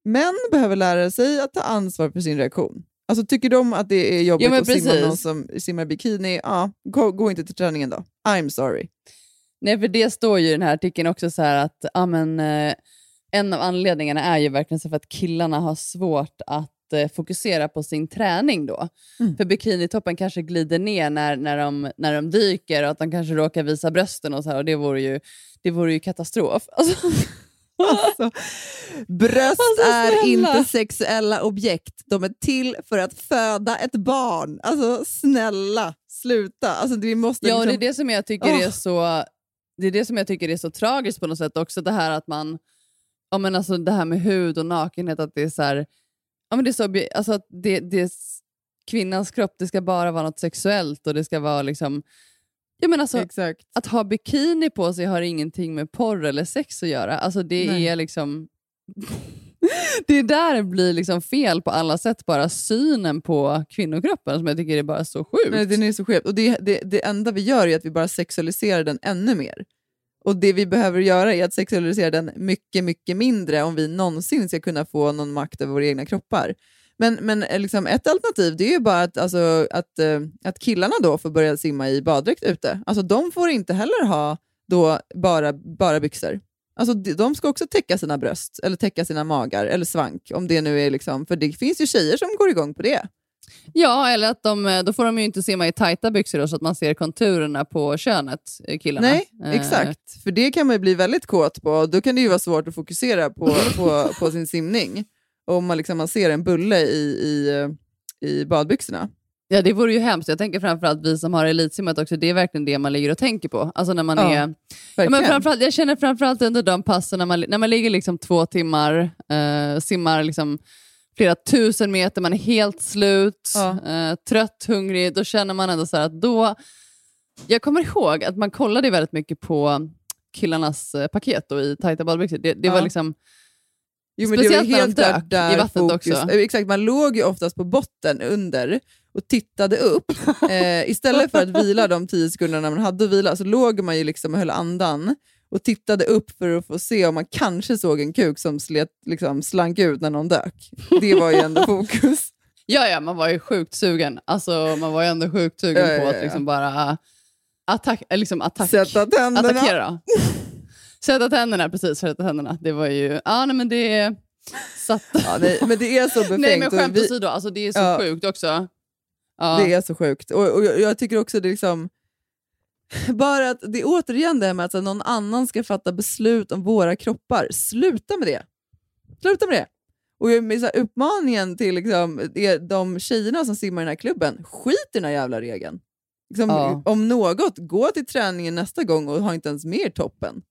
män behöver lära sig att ta ansvar för sin reaktion. Alltså tycker de att det är jobbigt Ja, att simma någon som simmar bikini, ja, gå, gå inte till träningen då. I'm sorry. Nej, för det står ju i den här artikeln också så att ja, men, eh, en av anledningarna är ju verkligen så för att killarna har svårt att eh, fokusera på sin träning då. Mm. För bikinitoppen kanske glider ner när, när, de, när de dyker och att de kanske råkar visa brösten och så här, och det vore ju, det vore ju katastrof. <laughs> Alltså, Alltså, bröst Alltså, är inte sexuella objekt. De är till för att föda ett barn. Alltså snälla, sluta. Alltså, vi måste ja, och det liksom... är det som jag tycker Åh. är så det är det som jag tycker är så tragiskt på något sätt också. Det här att man, ja men alltså det här med hud och nakenhet, att det är så här, ja men det är så, alltså att det, det är kvinnans kropp, det ska bara vara något sexuellt och det ska vara liksom, jag menar alltså, Exakt. att ha bikini på sig har ingenting med porr eller sex att göra. Alltså det Nej. är liksom, <laughs> <laughs> det är där det blir liksom fel på alla sätt, bara synen på kvinnokroppen som jag tycker är bara så sjukt. Nej, den är så skev. Och det, det, det enda vi gör är att vi bara sexualiserar den ännu mer. Och det vi behöver göra är att sexualisera den mycket, mycket mindre om vi någonsin ska kunna få någon makt över våra egna kroppar. Men, men eh, liksom ett alternativ det är ju bara att, alltså, att, eh, att killarna då får börja simma i baddräkt ute. Alltså, de får inte heller ha då bara, bara byxor. Alltså, de- ska också täcka sina bröst, eller täcka sina magar, eller svank. om det nu är liksom, För det finns ju tjejer som går igång på det. Ja, eller att de, eh, då får de ju inte simma i tajta byxor då, så att man ser konturerna på könet, eh, killarna. Nej, Eh, exakt. För det kan man ju bli väldigt kåt på. Då kan det ju vara svårt att fokusera på, <laughs> på, på sin simning. Om man, liksom, man ser en bulle i, i, i badbyxorna. Ja, det vore ju hemskt. Jag tänker framförallt vi som har elitsimmat också, det är verkligen det man ligger och tänker på. Alltså när man Ja, är... Ja, men framförallt, jag känner framförallt under de passen när man, när man ligger liksom två timmar, eh, simmar liksom flera tusen meter, man är helt slut, eh, trött, hungrig, då känner man ändå så här att då... Jag kommer ihåg att man kollade väldigt mycket på killarnas eh, paket då, i tajta badbyxor. Det, det var Ja. liksom... Jo, men det var speciellt när de helt dök där i vattnet fokus, också. eh, Exakt, man låg ju oftast på botten under och tittade upp. <laughs> Eh, istället för att vila de tio sekunderna man hade att vila så låg man ju liksom och höll andan och tittade upp för att få se om man kanske såg en kuk som slet, liksom, slank ut när någon dök. Det var ju ändå <laughs> fokus. Ja, ja, man var ju sjukt sugen. Alltså, man var ju ändå sjukt sugen Ja, på ja. att liksom bara attack, äh, liksom attack, Sätta tänderna. attackera. <laughs> Sätta tänderna, precis. Sätta tänderna. Det var ju... Ja, nej, men det... Satt... Ja, nej, men det är så befängt. Nej, men skämt vi- åsido, alltså, det är så Ja. sjukt också. Ja. Det är så sjukt. Och, och jag, jag tycker också det är liksom... <laughs> Bara att det är återigen det här med att någon annan ska fatta beslut om våra kroppar. Sluta med det! Sluta med det! Och med så här, uppmaningen till liksom, de tjejerna som simmar i den här klubben, skit i den här jävla regeln. Liksom, Ja. Om något, gå till träningen nästa gång och ha inte ens med toppen.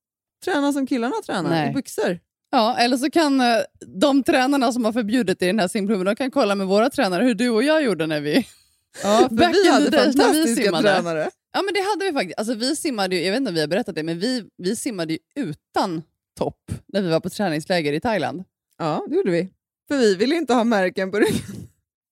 Träna som killarna tränar, Nej. i byxor. Ja, eller så kan eh, de tränarna som har förbjudit i den här simklubben, de kan kolla med våra tränare hur du och jag gjorde när vi... Ja, för Back vi hade days vi fantastiska simmade. tränare. Ja, men det hade vi faktiskt. Alltså, vi simmade ju, jag vet inte om vi har berättat det, men vi, vi simmade ju utan topp när vi var på träningsläger i Thailand. Ja, det gjorde vi. För vi ville inte ha märken på ryggen.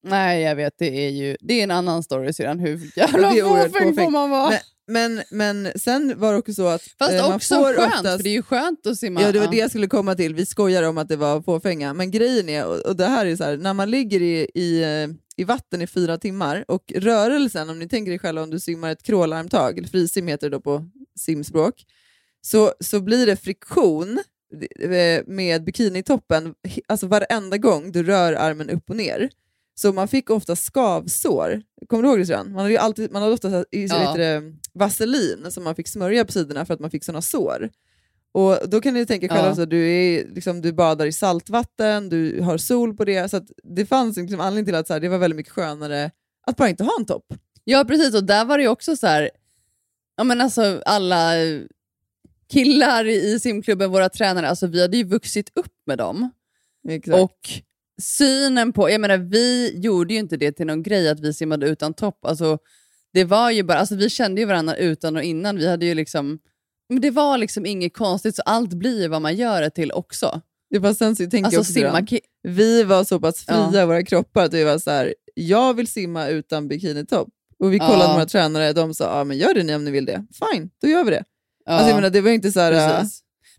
Nej, jag vet. Det är ju det är en annan story sedan. Hur jävla fåfäng får man vara? Men, men, men sen var det också så att Fast eh, man också får skönt, oftast... för det är ju skönt att simma. Ja, det var det jag skulle komma till. Vi skojar om att det var fåfänga, men grejen är, och och det här är så här, när man ligger i, i, eh, i vatten i fyra timmar och rörelsen, om ni tänker er själva om du simmar ett crawlarmtag, eller frisim heter det då på simspråk, så, så blir det friktion eh, med bikinitoppen alltså varenda gång du rör armen upp och ner. Så man fick ofta skavsår. Kommer du ihåg det Sven? Man hade, ju alltid, man hade ofta så här, Ja. vaselin som man fick smörja på sidorna för att man fick sådana sår. Och Då kan ni tänka själva, Ja. så du, är, liksom, du badar i saltvatten, du har sol på det, så det fanns liksom anledning till att så här, det var väldigt mycket skönare att bara inte ha en topp. Ja, precis. Och där var det ju också så här, ja, men alltså, alla killar i simklubben, våra tränare, alltså, vi hade ju vuxit upp med dem. Exakt. Och synen på, jag menar vi gjorde ju inte det till någon grej att vi simmade utan topp. Alltså, det var ju bara, alltså, vi kände ju varandra utan och innan. Vi hade ju liksom, men det var liksom inget konstigt, så allt blir vad man gör det till också. Det var sen så tänker Alltså jag också simma, vi var så pass fria Ja. i våra kroppar att vi var så här, jag vill simma utan bikinitopp. Och vi Ja. kollade våra tränare, de sa, ja men gör det ni om ni vill det. Fine, då gör vi det. Ja. Alltså, jag menar, det var inte så här... äh.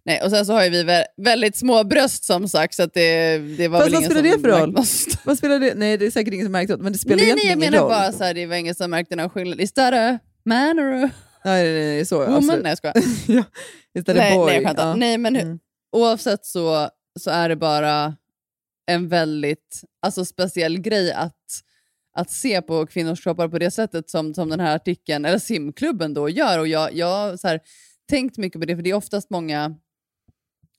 Nej, och sen så har ju vi vä- väldigt små bröst som sagt, så det, det var Fast väl vad spelar det för roll? märkte- Vad spelar det? Nej, det är säkert ingen som märkt något, men det spelar Nej, nej, egentligen jag ingen menar roll. bara så här, det var ingen som märkte någon skillnad. Is that a man a Nej, nej, nej, så. woman? absolut. Nej, jag skojar. <laughs> ja, istället nej, boy. nej, jag skämtar. ja. nej, men Mm. oavsett så, så är det bara en väldigt alltså, speciell grej att, att se på kvinnors kroppar på det sättet som, som den här artikeln, eller simklubben då gör. Och jag jag har så här, tänkt mycket på det, för det är oftast många...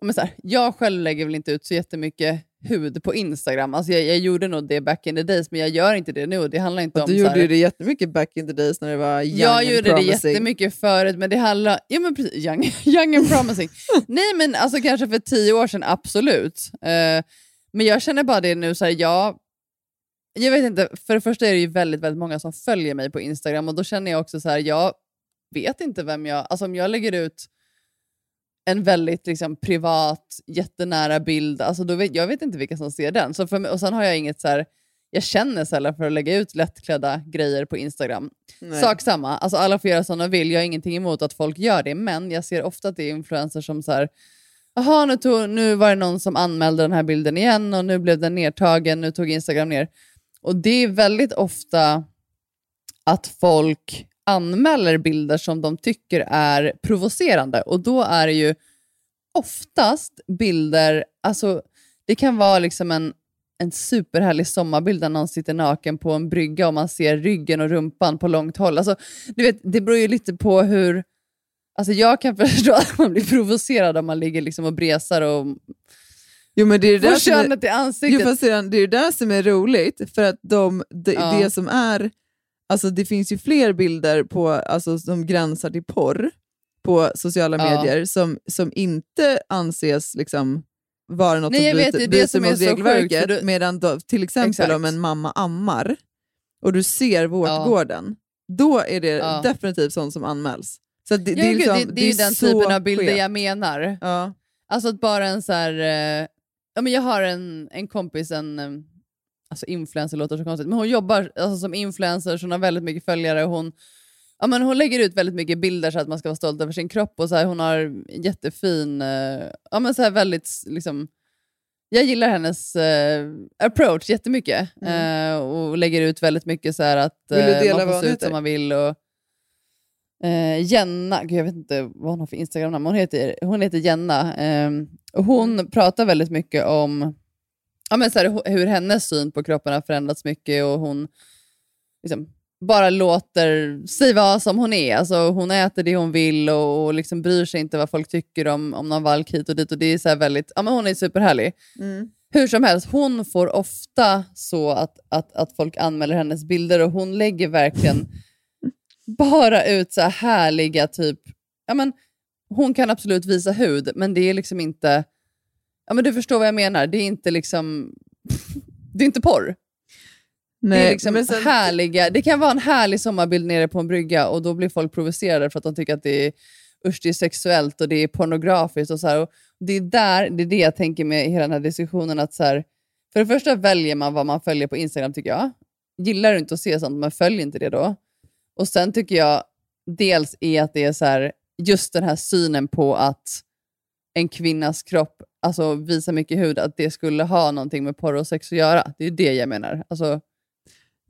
Men så här, jag själv lägger väl inte ut så jättemycket hud på Instagram. Alltså jag, jag gjorde nog det back in the days, men jag gör inte det nu. Det handlar inte Och om... du gjorde här, det jättemycket back in the days när det var young jag and gjorde det promising. jättemycket förut, men det handlar... Ja, men precis, young, <laughs> young and promising. <laughs> Nej, men alltså kanske för tio år sedan, absolut. Eh, men jag känner bara det nu, så här, jag, jag vet inte, för det första är det ju väldigt, väldigt många som följer mig på Instagram och då känner jag också så här, jag vet inte vem jag... Alltså om jag lägger ut en väldigt liksom, privat, jättenära bild, alltså då vet, jag vet inte vilka som ser den. Så för mig, och sen har jag inget så här, jag känner sällan för att lägga ut lättklädda grejer på Instagram. Nej. Sak samma, alltså alla får göra som de vill, jag har ingenting emot att folk gör det, men jag ser ofta att det är influencers som så här, Jaha, nu, tog, nu var det någon som anmälde den här bilden igen och nu blev den nedtagen, nu tog Instagram ner. Och det är väldigt ofta att folk anmäler bilder som de tycker är provocerande och då är det ju oftast bilder, alltså det kan vara liksom en, en superhärlig sommarbild där någon sitter naken på en brygga och man ser ryggen och rumpan på långt håll. Alltså, du vet, det beror ju lite på hur... Alltså jag kan <laughs> förstå att man blir provocerad om man ligger liksom och bresar och Jo, men det är det där får som är- könet i ansiktet. Jo, fast det är det där som är roligt, för att de, det, Ja. det som är... Alltså det finns ju fler bilder på, alltså, som gränsar till porr på sociala Ja. medier som, som inte anses liksom, vara något Nej, som vet, bryter, det bryter mot sjukt, regelverket. för du- Medan då, till exempel Exakt. om en mamma ammar och du ser vårtgården, då är det Ja. definitivt sånt som anmäls. Så det, Ja, det, är liksom, det, det är ju den typen av bilder jag menar. Ja. Alltså att bara en så här... Eh, ja, men jag har en, en kompis, en alltså influencer låter så konstigt, men hon jobbar alltså, som influencer, så hon har väldigt mycket följare. Hon, ja, men hon lägger ut väldigt mycket bilder så att man ska vara stolt över sin kropp. Och så här, hon har jättefin, eh, ja, men så här väldigt... Liksom, jag gillar hennes eh, approach jättemycket eh, och lägger ut väldigt mycket så här att Mm. Dela man får se ut heter? som man vill. Och, eh, Jenna, gud, jag vet inte vad hon har för Instagram-namn, hon heter, hon heter Jenna. ehm, och hon Mm. pratar väldigt mycket om ja, men så här, hu- hur hennes syn på kroppen har förändrats mycket och hon liksom, bara låter sig vara som hon är. Alltså, hon äter det hon vill och, och liksom bryr sig inte vad folk tycker om, om någon valk hit och dit. Och det är så väldigt, ja, men hon är superhärlig. Mm. Hur som helst, hon får ofta så att, att, att folk anmäler hennes bilder och hon lägger verkligen <laughs> bara ut så här härliga typ... Ja, men, hon kan absolut visa hud, men det är liksom inte... Ja, men du förstår vad jag menar. Det är inte liksom... <laughs> Det är inte porr. det är Nej, liksom sen- härliga, det kan vara en härlig sommarbild nere på en brygga och då blir folk provocerade för att de tycker att det är, usch, det är sexuellt och det är pornografiskt. Och så här. Och det, är där, det är det jag tänker med hela den här diskussionen. att så här, För det första väljer man vad man följer på Instagram tycker jag. Gillar du inte att se sånt, men följ inte det då. Och sen tycker jag dels är att det är så här, just den här synen på att en kvinnas kropp alltså, visar mycket hud, att det skulle ha någonting med porr och sex att göra. Det är det jag menar. Alltså,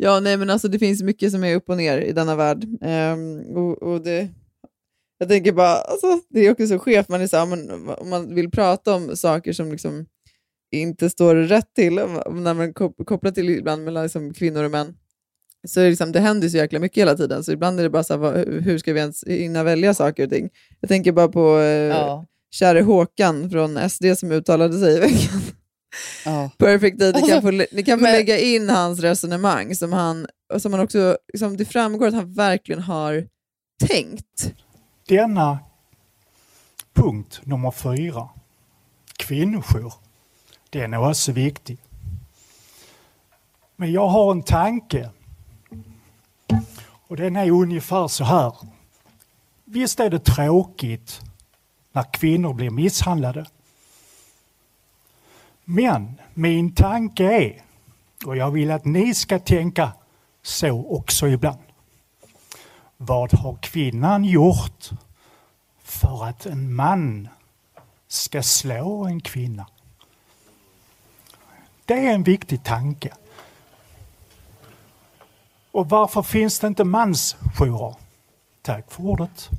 Ja, nej, men alltså det finns mycket som är upp och ner i denna värld. Ehm, och, och det, jag tänker bara, alltså, det är också så skevt, man är så här, men, om man vill prata om saker som liksom inte står rätt till, när man kop- kopplar till ibland mellan liksom kvinnor och män, så det, liksom, det händer så jäkla mycket hela tiden, så ibland är det bara så här, hur ska vi ens hinna välja saker och ting? Jag tänker bara på eh, Ja. Käre Håkan från SD som uttalade sig i veckan. ja. Perfect Day. Ni kan Alltså, få, ni kan få men- lägga in hans resonemang som han, som han också, liksom, det framgår att han verkligen har tänkt. Denna punkt nummer fyra, kvinnojour, den är också viktig. Men jag har en tanke. Och den är ungefär så här. Visst är det tråkigt när kvinnor blir misshandlade. Men min tanke är, och jag vill att ni ska tänka så också ibland. Vad har kvinnan gjort för att en man ska slå en kvinna? Det är en viktig tanke. Och varför finns det inte mansjourer? Tack för ordet.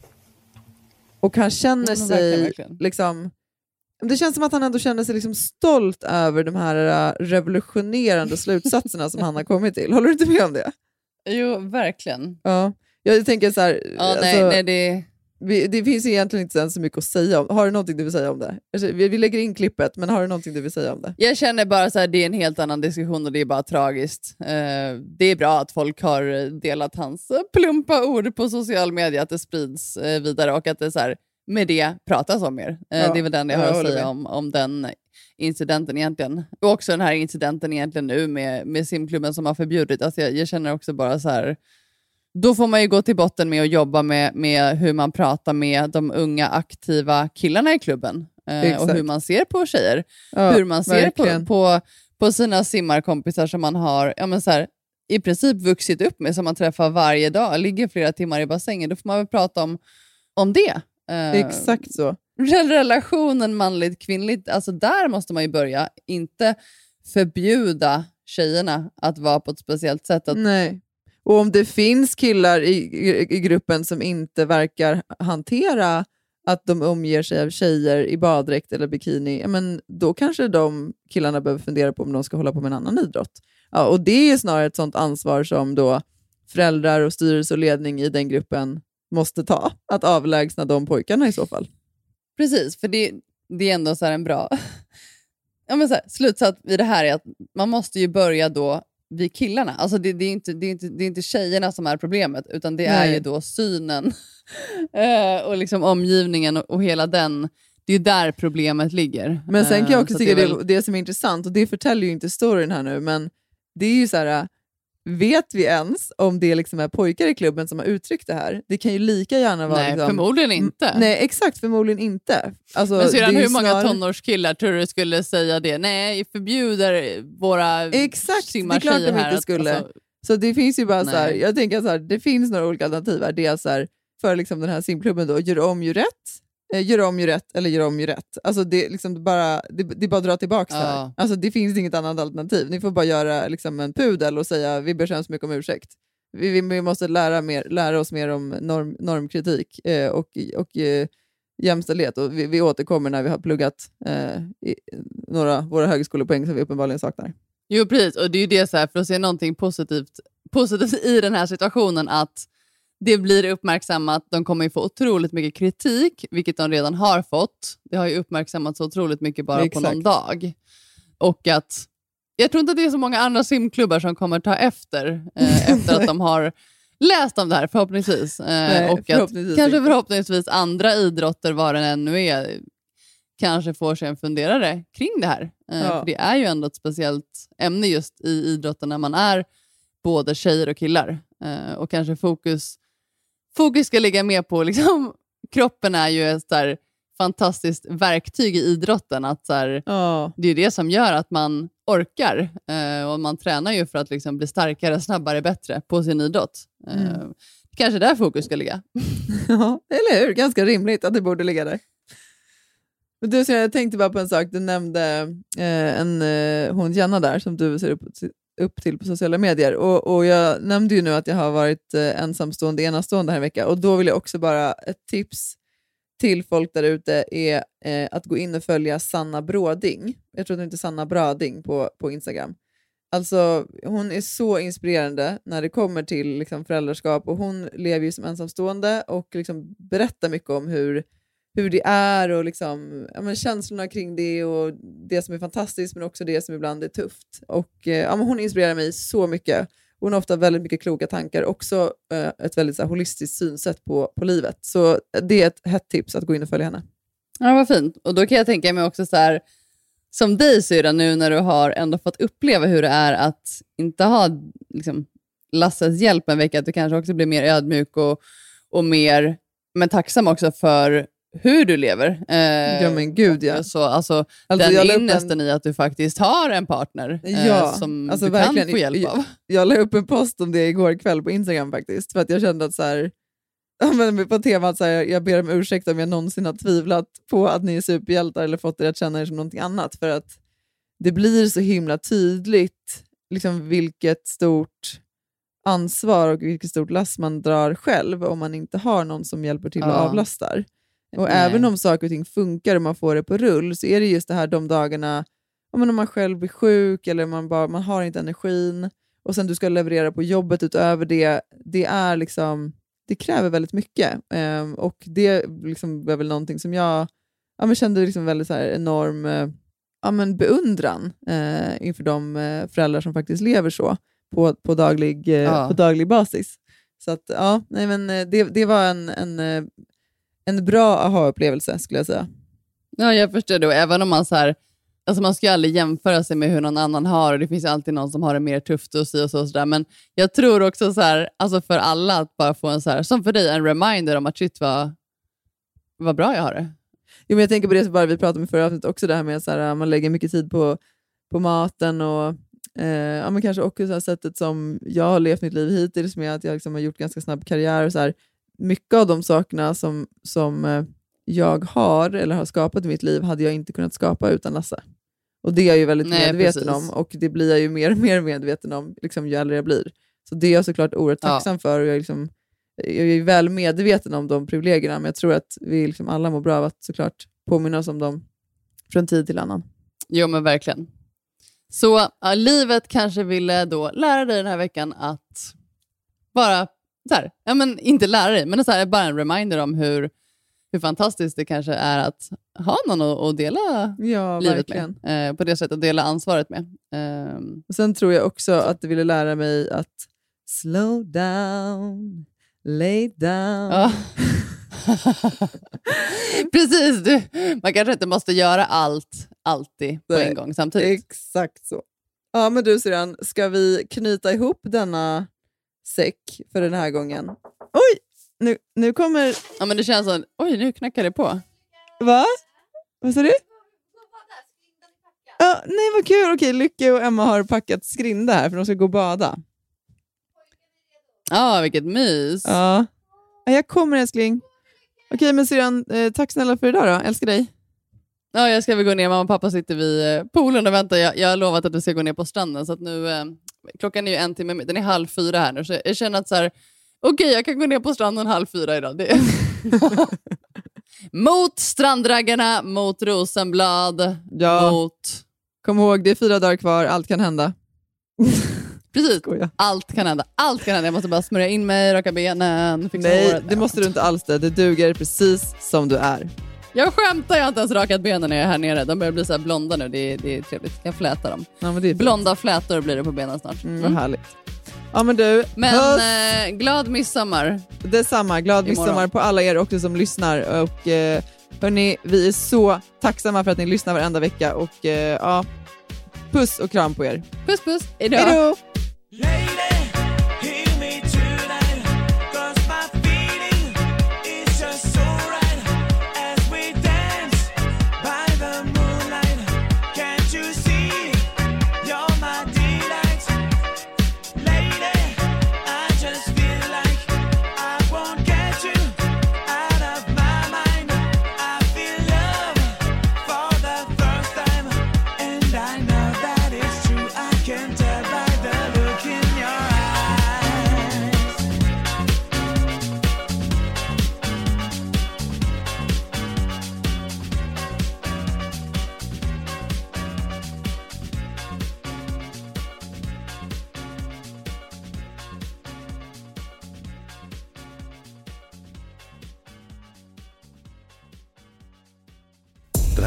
Och han känner Mm, sig... verkligen, verkligen. Liksom, det känns som att han ändå känner sig liksom stolt över de här äh, revolutionerande slutsatserna som han har kommit till. Håller du inte med om det? Jo, verkligen. Ja. Jag tänker så här, Ja, nej, alltså, nej, det... vi, det finns egentligen inte så mycket att säga om Har du någonting du vill säga om det? Alltså, vi, vi lägger in klippet, men har du någonting du vill säga om det? Jag känner bara så här, det är en helt annan diskussion och det är bara tragiskt. Eh, det är bra att folk har delat hans plumpa ord på social media, att det sprids eh, vidare och att det så här, med det pratas om mer. Eh, Ja, det är väl den jag jag har att håller säga om, om den incidenten egentligen. Och också den här incidenten egentligen nu med, med simklubben som har förbjudit. Alltså jag, jag känner också bara så här, då får man ju gå till botten med att jobba med, med hur man pratar med de unga aktiva killarna i klubben. Eh, och hur man ser på tjejer. Ja, hur man ser på, på, på sina simmarkompisar som man har ja, men så här, i princip vuxit upp med, som man träffar varje dag, ligger flera timmar i bassängen. Då får man väl prata om, om det. Eh, Exakt så. rel- Relationen manligt-kvinnligt, alltså där måste man ju börja. Inte förbjuda tjejerna att vara på ett speciellt sätt. Att, Nej. Och om det finns killar i, i, i gruppen som inte verkar hantera att de omger sig av tjejer i baddräkt eller bikini, ja, men då kanske de killarna behöver fundera på om de ska hålla på med en annan idrott. Ja, och Det är snarare ett sånt ansvar som då föräldrar, och styrelse och ledning i den gruppen måste ta. Att avlägsna de pojkarna i så fall. Precis, för det, det är ändå så här en bra <laughs> ja, men så här, slutsats i det här är att man måste ju börja då vid killarna. Alltså det, det, är inte, det, är inte, det är inte tjejerna som är problemet, utan det är Nej. ju då synen <laughs> eh, och liksom omgivningen och, och hela den. Det är där problemet ligger. Men sen kan jag Eh, också så tycka det, är väl- det som är intressant, och det förtäljer ju inte storyn här nu, men det är ju så här, vet vi ens om det liksom är pojkar i klubben som har uttryckt det här? Det kan ju lika gärna vara... Nej, liksom, förmodligen inte. Nej, exakt, förmodligen inte. Alltså, Men syrran, hur många snarare- tonårskillar tror du skulle säga det? Nej, förbjuder våra Exakt, det är klart simmartjejer de här inte att- skulle. alltså, så det finns ju bara så här, jag tänker så här, det finns några olika alternativ här. Är så här, för liksom den här simklubben då, gör om, gör rätt, gör om, gör rätt eller gör om, gör rätt. Alltså det, är liksom bara, det, det är bara att dra tillbaka det här. Ja. Alltså det finns inget annat alternativ. Ni får bara göra liksom en pudel och säga vi ber så hemskt mycket om ursäkt. Vi, vi, vi måste lära, mer, lära oss mer om norm, normkritik eh, och, och eh, jämställdhet. Och vi, vi återkommer när vi har pluggat eh, i, några våra högskolepoäng som vi uppenbarligen saknar. Jo, precis. Och det är ju det så här, för att se någonting positivt, positivt i den här situationen, att det blir uppmärksammat. De kommer ju få otroligt mycket kritik, vilket de redan har fått. Det har ju uppmärksammats otroligt mycket bara på någon Exakt. dag. Och att jag tror inte att det är så många andra simklubbar som kommer ta efter, eh, <laughs> efter att de har läst om det här, förhoppningsvis. Eh, Nej, och att förhoppningsvis kanske inte. förhoppningsvis andra idrotter, vad det än nu är, kanske får sig en funderare kring det här. Eh, Ja. För det är ju ändå ett speciellt ämne just i idrotten när man är både tjejer och killar. Eh, och kanske fokus, fokus ska ligga mer på, liksom, <laughs> kroppen är ju ett så fantastiskt verktyg i idrotten. Att, så här, Ja. Det är det som gör att man orkar. Eh, och Man tränar ju för att liksom, bli starkare, snabbare, bättre på sin idrott. Eh, Mm. Kanske där fokus ska ligga. <laughs> Ja, eller hur? Ganska rimligt att det borde ligga där. Men du, jag tänkte bara på en sak. Du nämnde eh, en, eh, hon Jenna där som du ser upp, upp till på sociala medier. Och, och Jag nämnde ju nu att jag har varit eh, ensamstående enastående här en vecka. Och Då vill jag också bara ett tips till folk där ute är eh, att gå in och följa Sanna Bråding. Jag tror att hon heter Sanna Brading på, på Instagram. Alltså, hon är så inspirerande när det kommer till liksom, föräldraskap och hon lever ju som ensamstående och liksom, berättar mycket om hur, hur det är och liksom, ja, men känslorna kring det och det som är fantastiskt men också det som ibland är tufft. Och, eh, ja, men hon inspirerar mig så mycket. Hon har ofta väldigt mycket kloka tankar, också eh, ett väldigt så här, holistiskt synsätt på, på livet. Så det är ett hett tips att gå in och följa henne. Ja, vad fint. Och då kan jag tänka mig också så här, som dig syrra nu när du har ändå fått uppleva hur det är att inte ha liksom, Lasses hjälp en vecka, att du kanske också blir mer ödmjuk och, och mer men tacksam också för hur du lever. Eh, Ja, men gud, ja. Så, alltså, Alltså, den ynnesten i att du faktiskt har en partner eh, Ja, som alltså du verkligen. kan få hjälp av. Jag, jag la upp en post om det igår kväll på Instagram faktiskt, för att jag kände att så här, <laughs> på temat så här, jag ber om ursäkt om jag någonsin har tvivlat på att ni är superhjältar eller fått er att känna er som någonting annat, för att det blir så himla tydligt liksom, vilket stort ansvar och vilket stort last man drar själv om man inte har någon som hjälper till och Ja. avlastar. Och Nej. även om saker och ting funkar och man får det på rull så är det just det här de dagarna om man själv blir sjuk eller man, bara, man har inte energin och sen du ska leverera på jobbet utöver det. Det, är liksom, det kräver väldigt mycket. Ehm, och det liksom var väl någonting som jag ja, men kände liksom väldigt så enorm eh, ja, men beundran eh, inför de eh, föräldrar som faktiskt lever så på, på, daglig, eh, Ja. på daglig basis. Så att, ja, nej, men, det, det var en, en, en bra aha-upplevelse skulle jag säga. Ja, jag förstår det. Och även om man så här, alltså man ska ju aldrig jämföra sig med hur någon annan har och det finns ju alltid någon som har det mer tufft och si och så. Och så där. Men jag tror också så här, alltså för alla att bara få en, så här, som för dig, en reminder om att shit vad, vad bra jag har det. Jo, men jag tänker på det som bara vi pratade om i förra avsnittet också, det här med att man lägger mycket tid på, på maten och eh, ja, men kanske också så sättet som jag har levt mitt liv hittills med att jag liksom har gjort ganska snabb karriär. Och så här, mycket av de sakerna som, som eh, jag har eller har skapat i mitt liv hade jag inte kunnat skapa utan Lasse. Och det är jag ju väldigt Nej, medveten precis. om och det blir jag ju mer och mer medveten om liksom, ju äldre jag blir. Så det är jag såklart oerhört Ja. tacksam för och jag liksom jag är väl medveten om de privilegierna, men jag tror att vi liksom alla mår bra av att såklart påminna oss om dem från tid till annan. Jo, men verkligen. Så ja, livet kanske ville då lära dig den här veckan att bara, så här, ja, men inte lära dig, men så här, bara en reminder om hur, hur fantastiskt det kanske är att ha någon att, att dela Ja, livet verkligen. med. Eh, på det sättet, att dela ansvaret med. Ehm, Och Sen tror jag också att det ville lära mig att slow down, lay down. Ja. <laughs> Precis, du, man kanske inte måste göra allt, alltid på Nej, en gång samtidigt. Exakt så. Ja, men du Syrran, ska vi knyta ihop denna säck för den här gången? Oj, nu, nu kommer... Ja, men det känns som, oj nu knackar det på. Va? Vad sa du? Ja, nej, vad kul. Okej, Lycke och Emma har packat skrinda här för de ska gå och bada. Ja, vilket mys. Ja. Ja, jag kommer älskling. Okej, men syrran, eh, tack snälla för idag då. Älskar dig. Ja, jag ska väl gå ner. Mamma och pappa sitter vid eh, poolen och väntar. Jag, jag har lovat att vi ska gå ner på stranden. Så att nu, eh, klockan är ju en timme, den är halv fyra här nu. Så jag känner att så här, okej, jag kan gå ner på stranden halv fyra idag. Det <laughs> mot strandraggarna, mot Rosenblad, Ja. mot... Kom ihåg, det är fyra dagar kvar. Allt kan hända. <laughs> Precis, allt kan hända. Allt kan hända. Jag måste bara smörja in mig, raka benen, fixa Nej, håret. det måste du inte alls det. Det duger precis som du är. Jag skämtar, jag har inte ens rakat benen när jag är här nere. De börjar bli så här blonda nu, det är, det är trevligt. Jag flätar dem. Ja, men det är. Blonda flätor blir det på benen snart. Mm, Mm. Vad härligt. Ja, men du, Men eh, glad midsommar. Detsamma. Glad Imorgon. midsommar på alla er också som lyssnar. Och, eh, hörni, vi är så tacksamma för att ni lyssnar varenda vecka. Och, eh, ja, puss och kram på er. Puss puss, hejdå. Hejdå!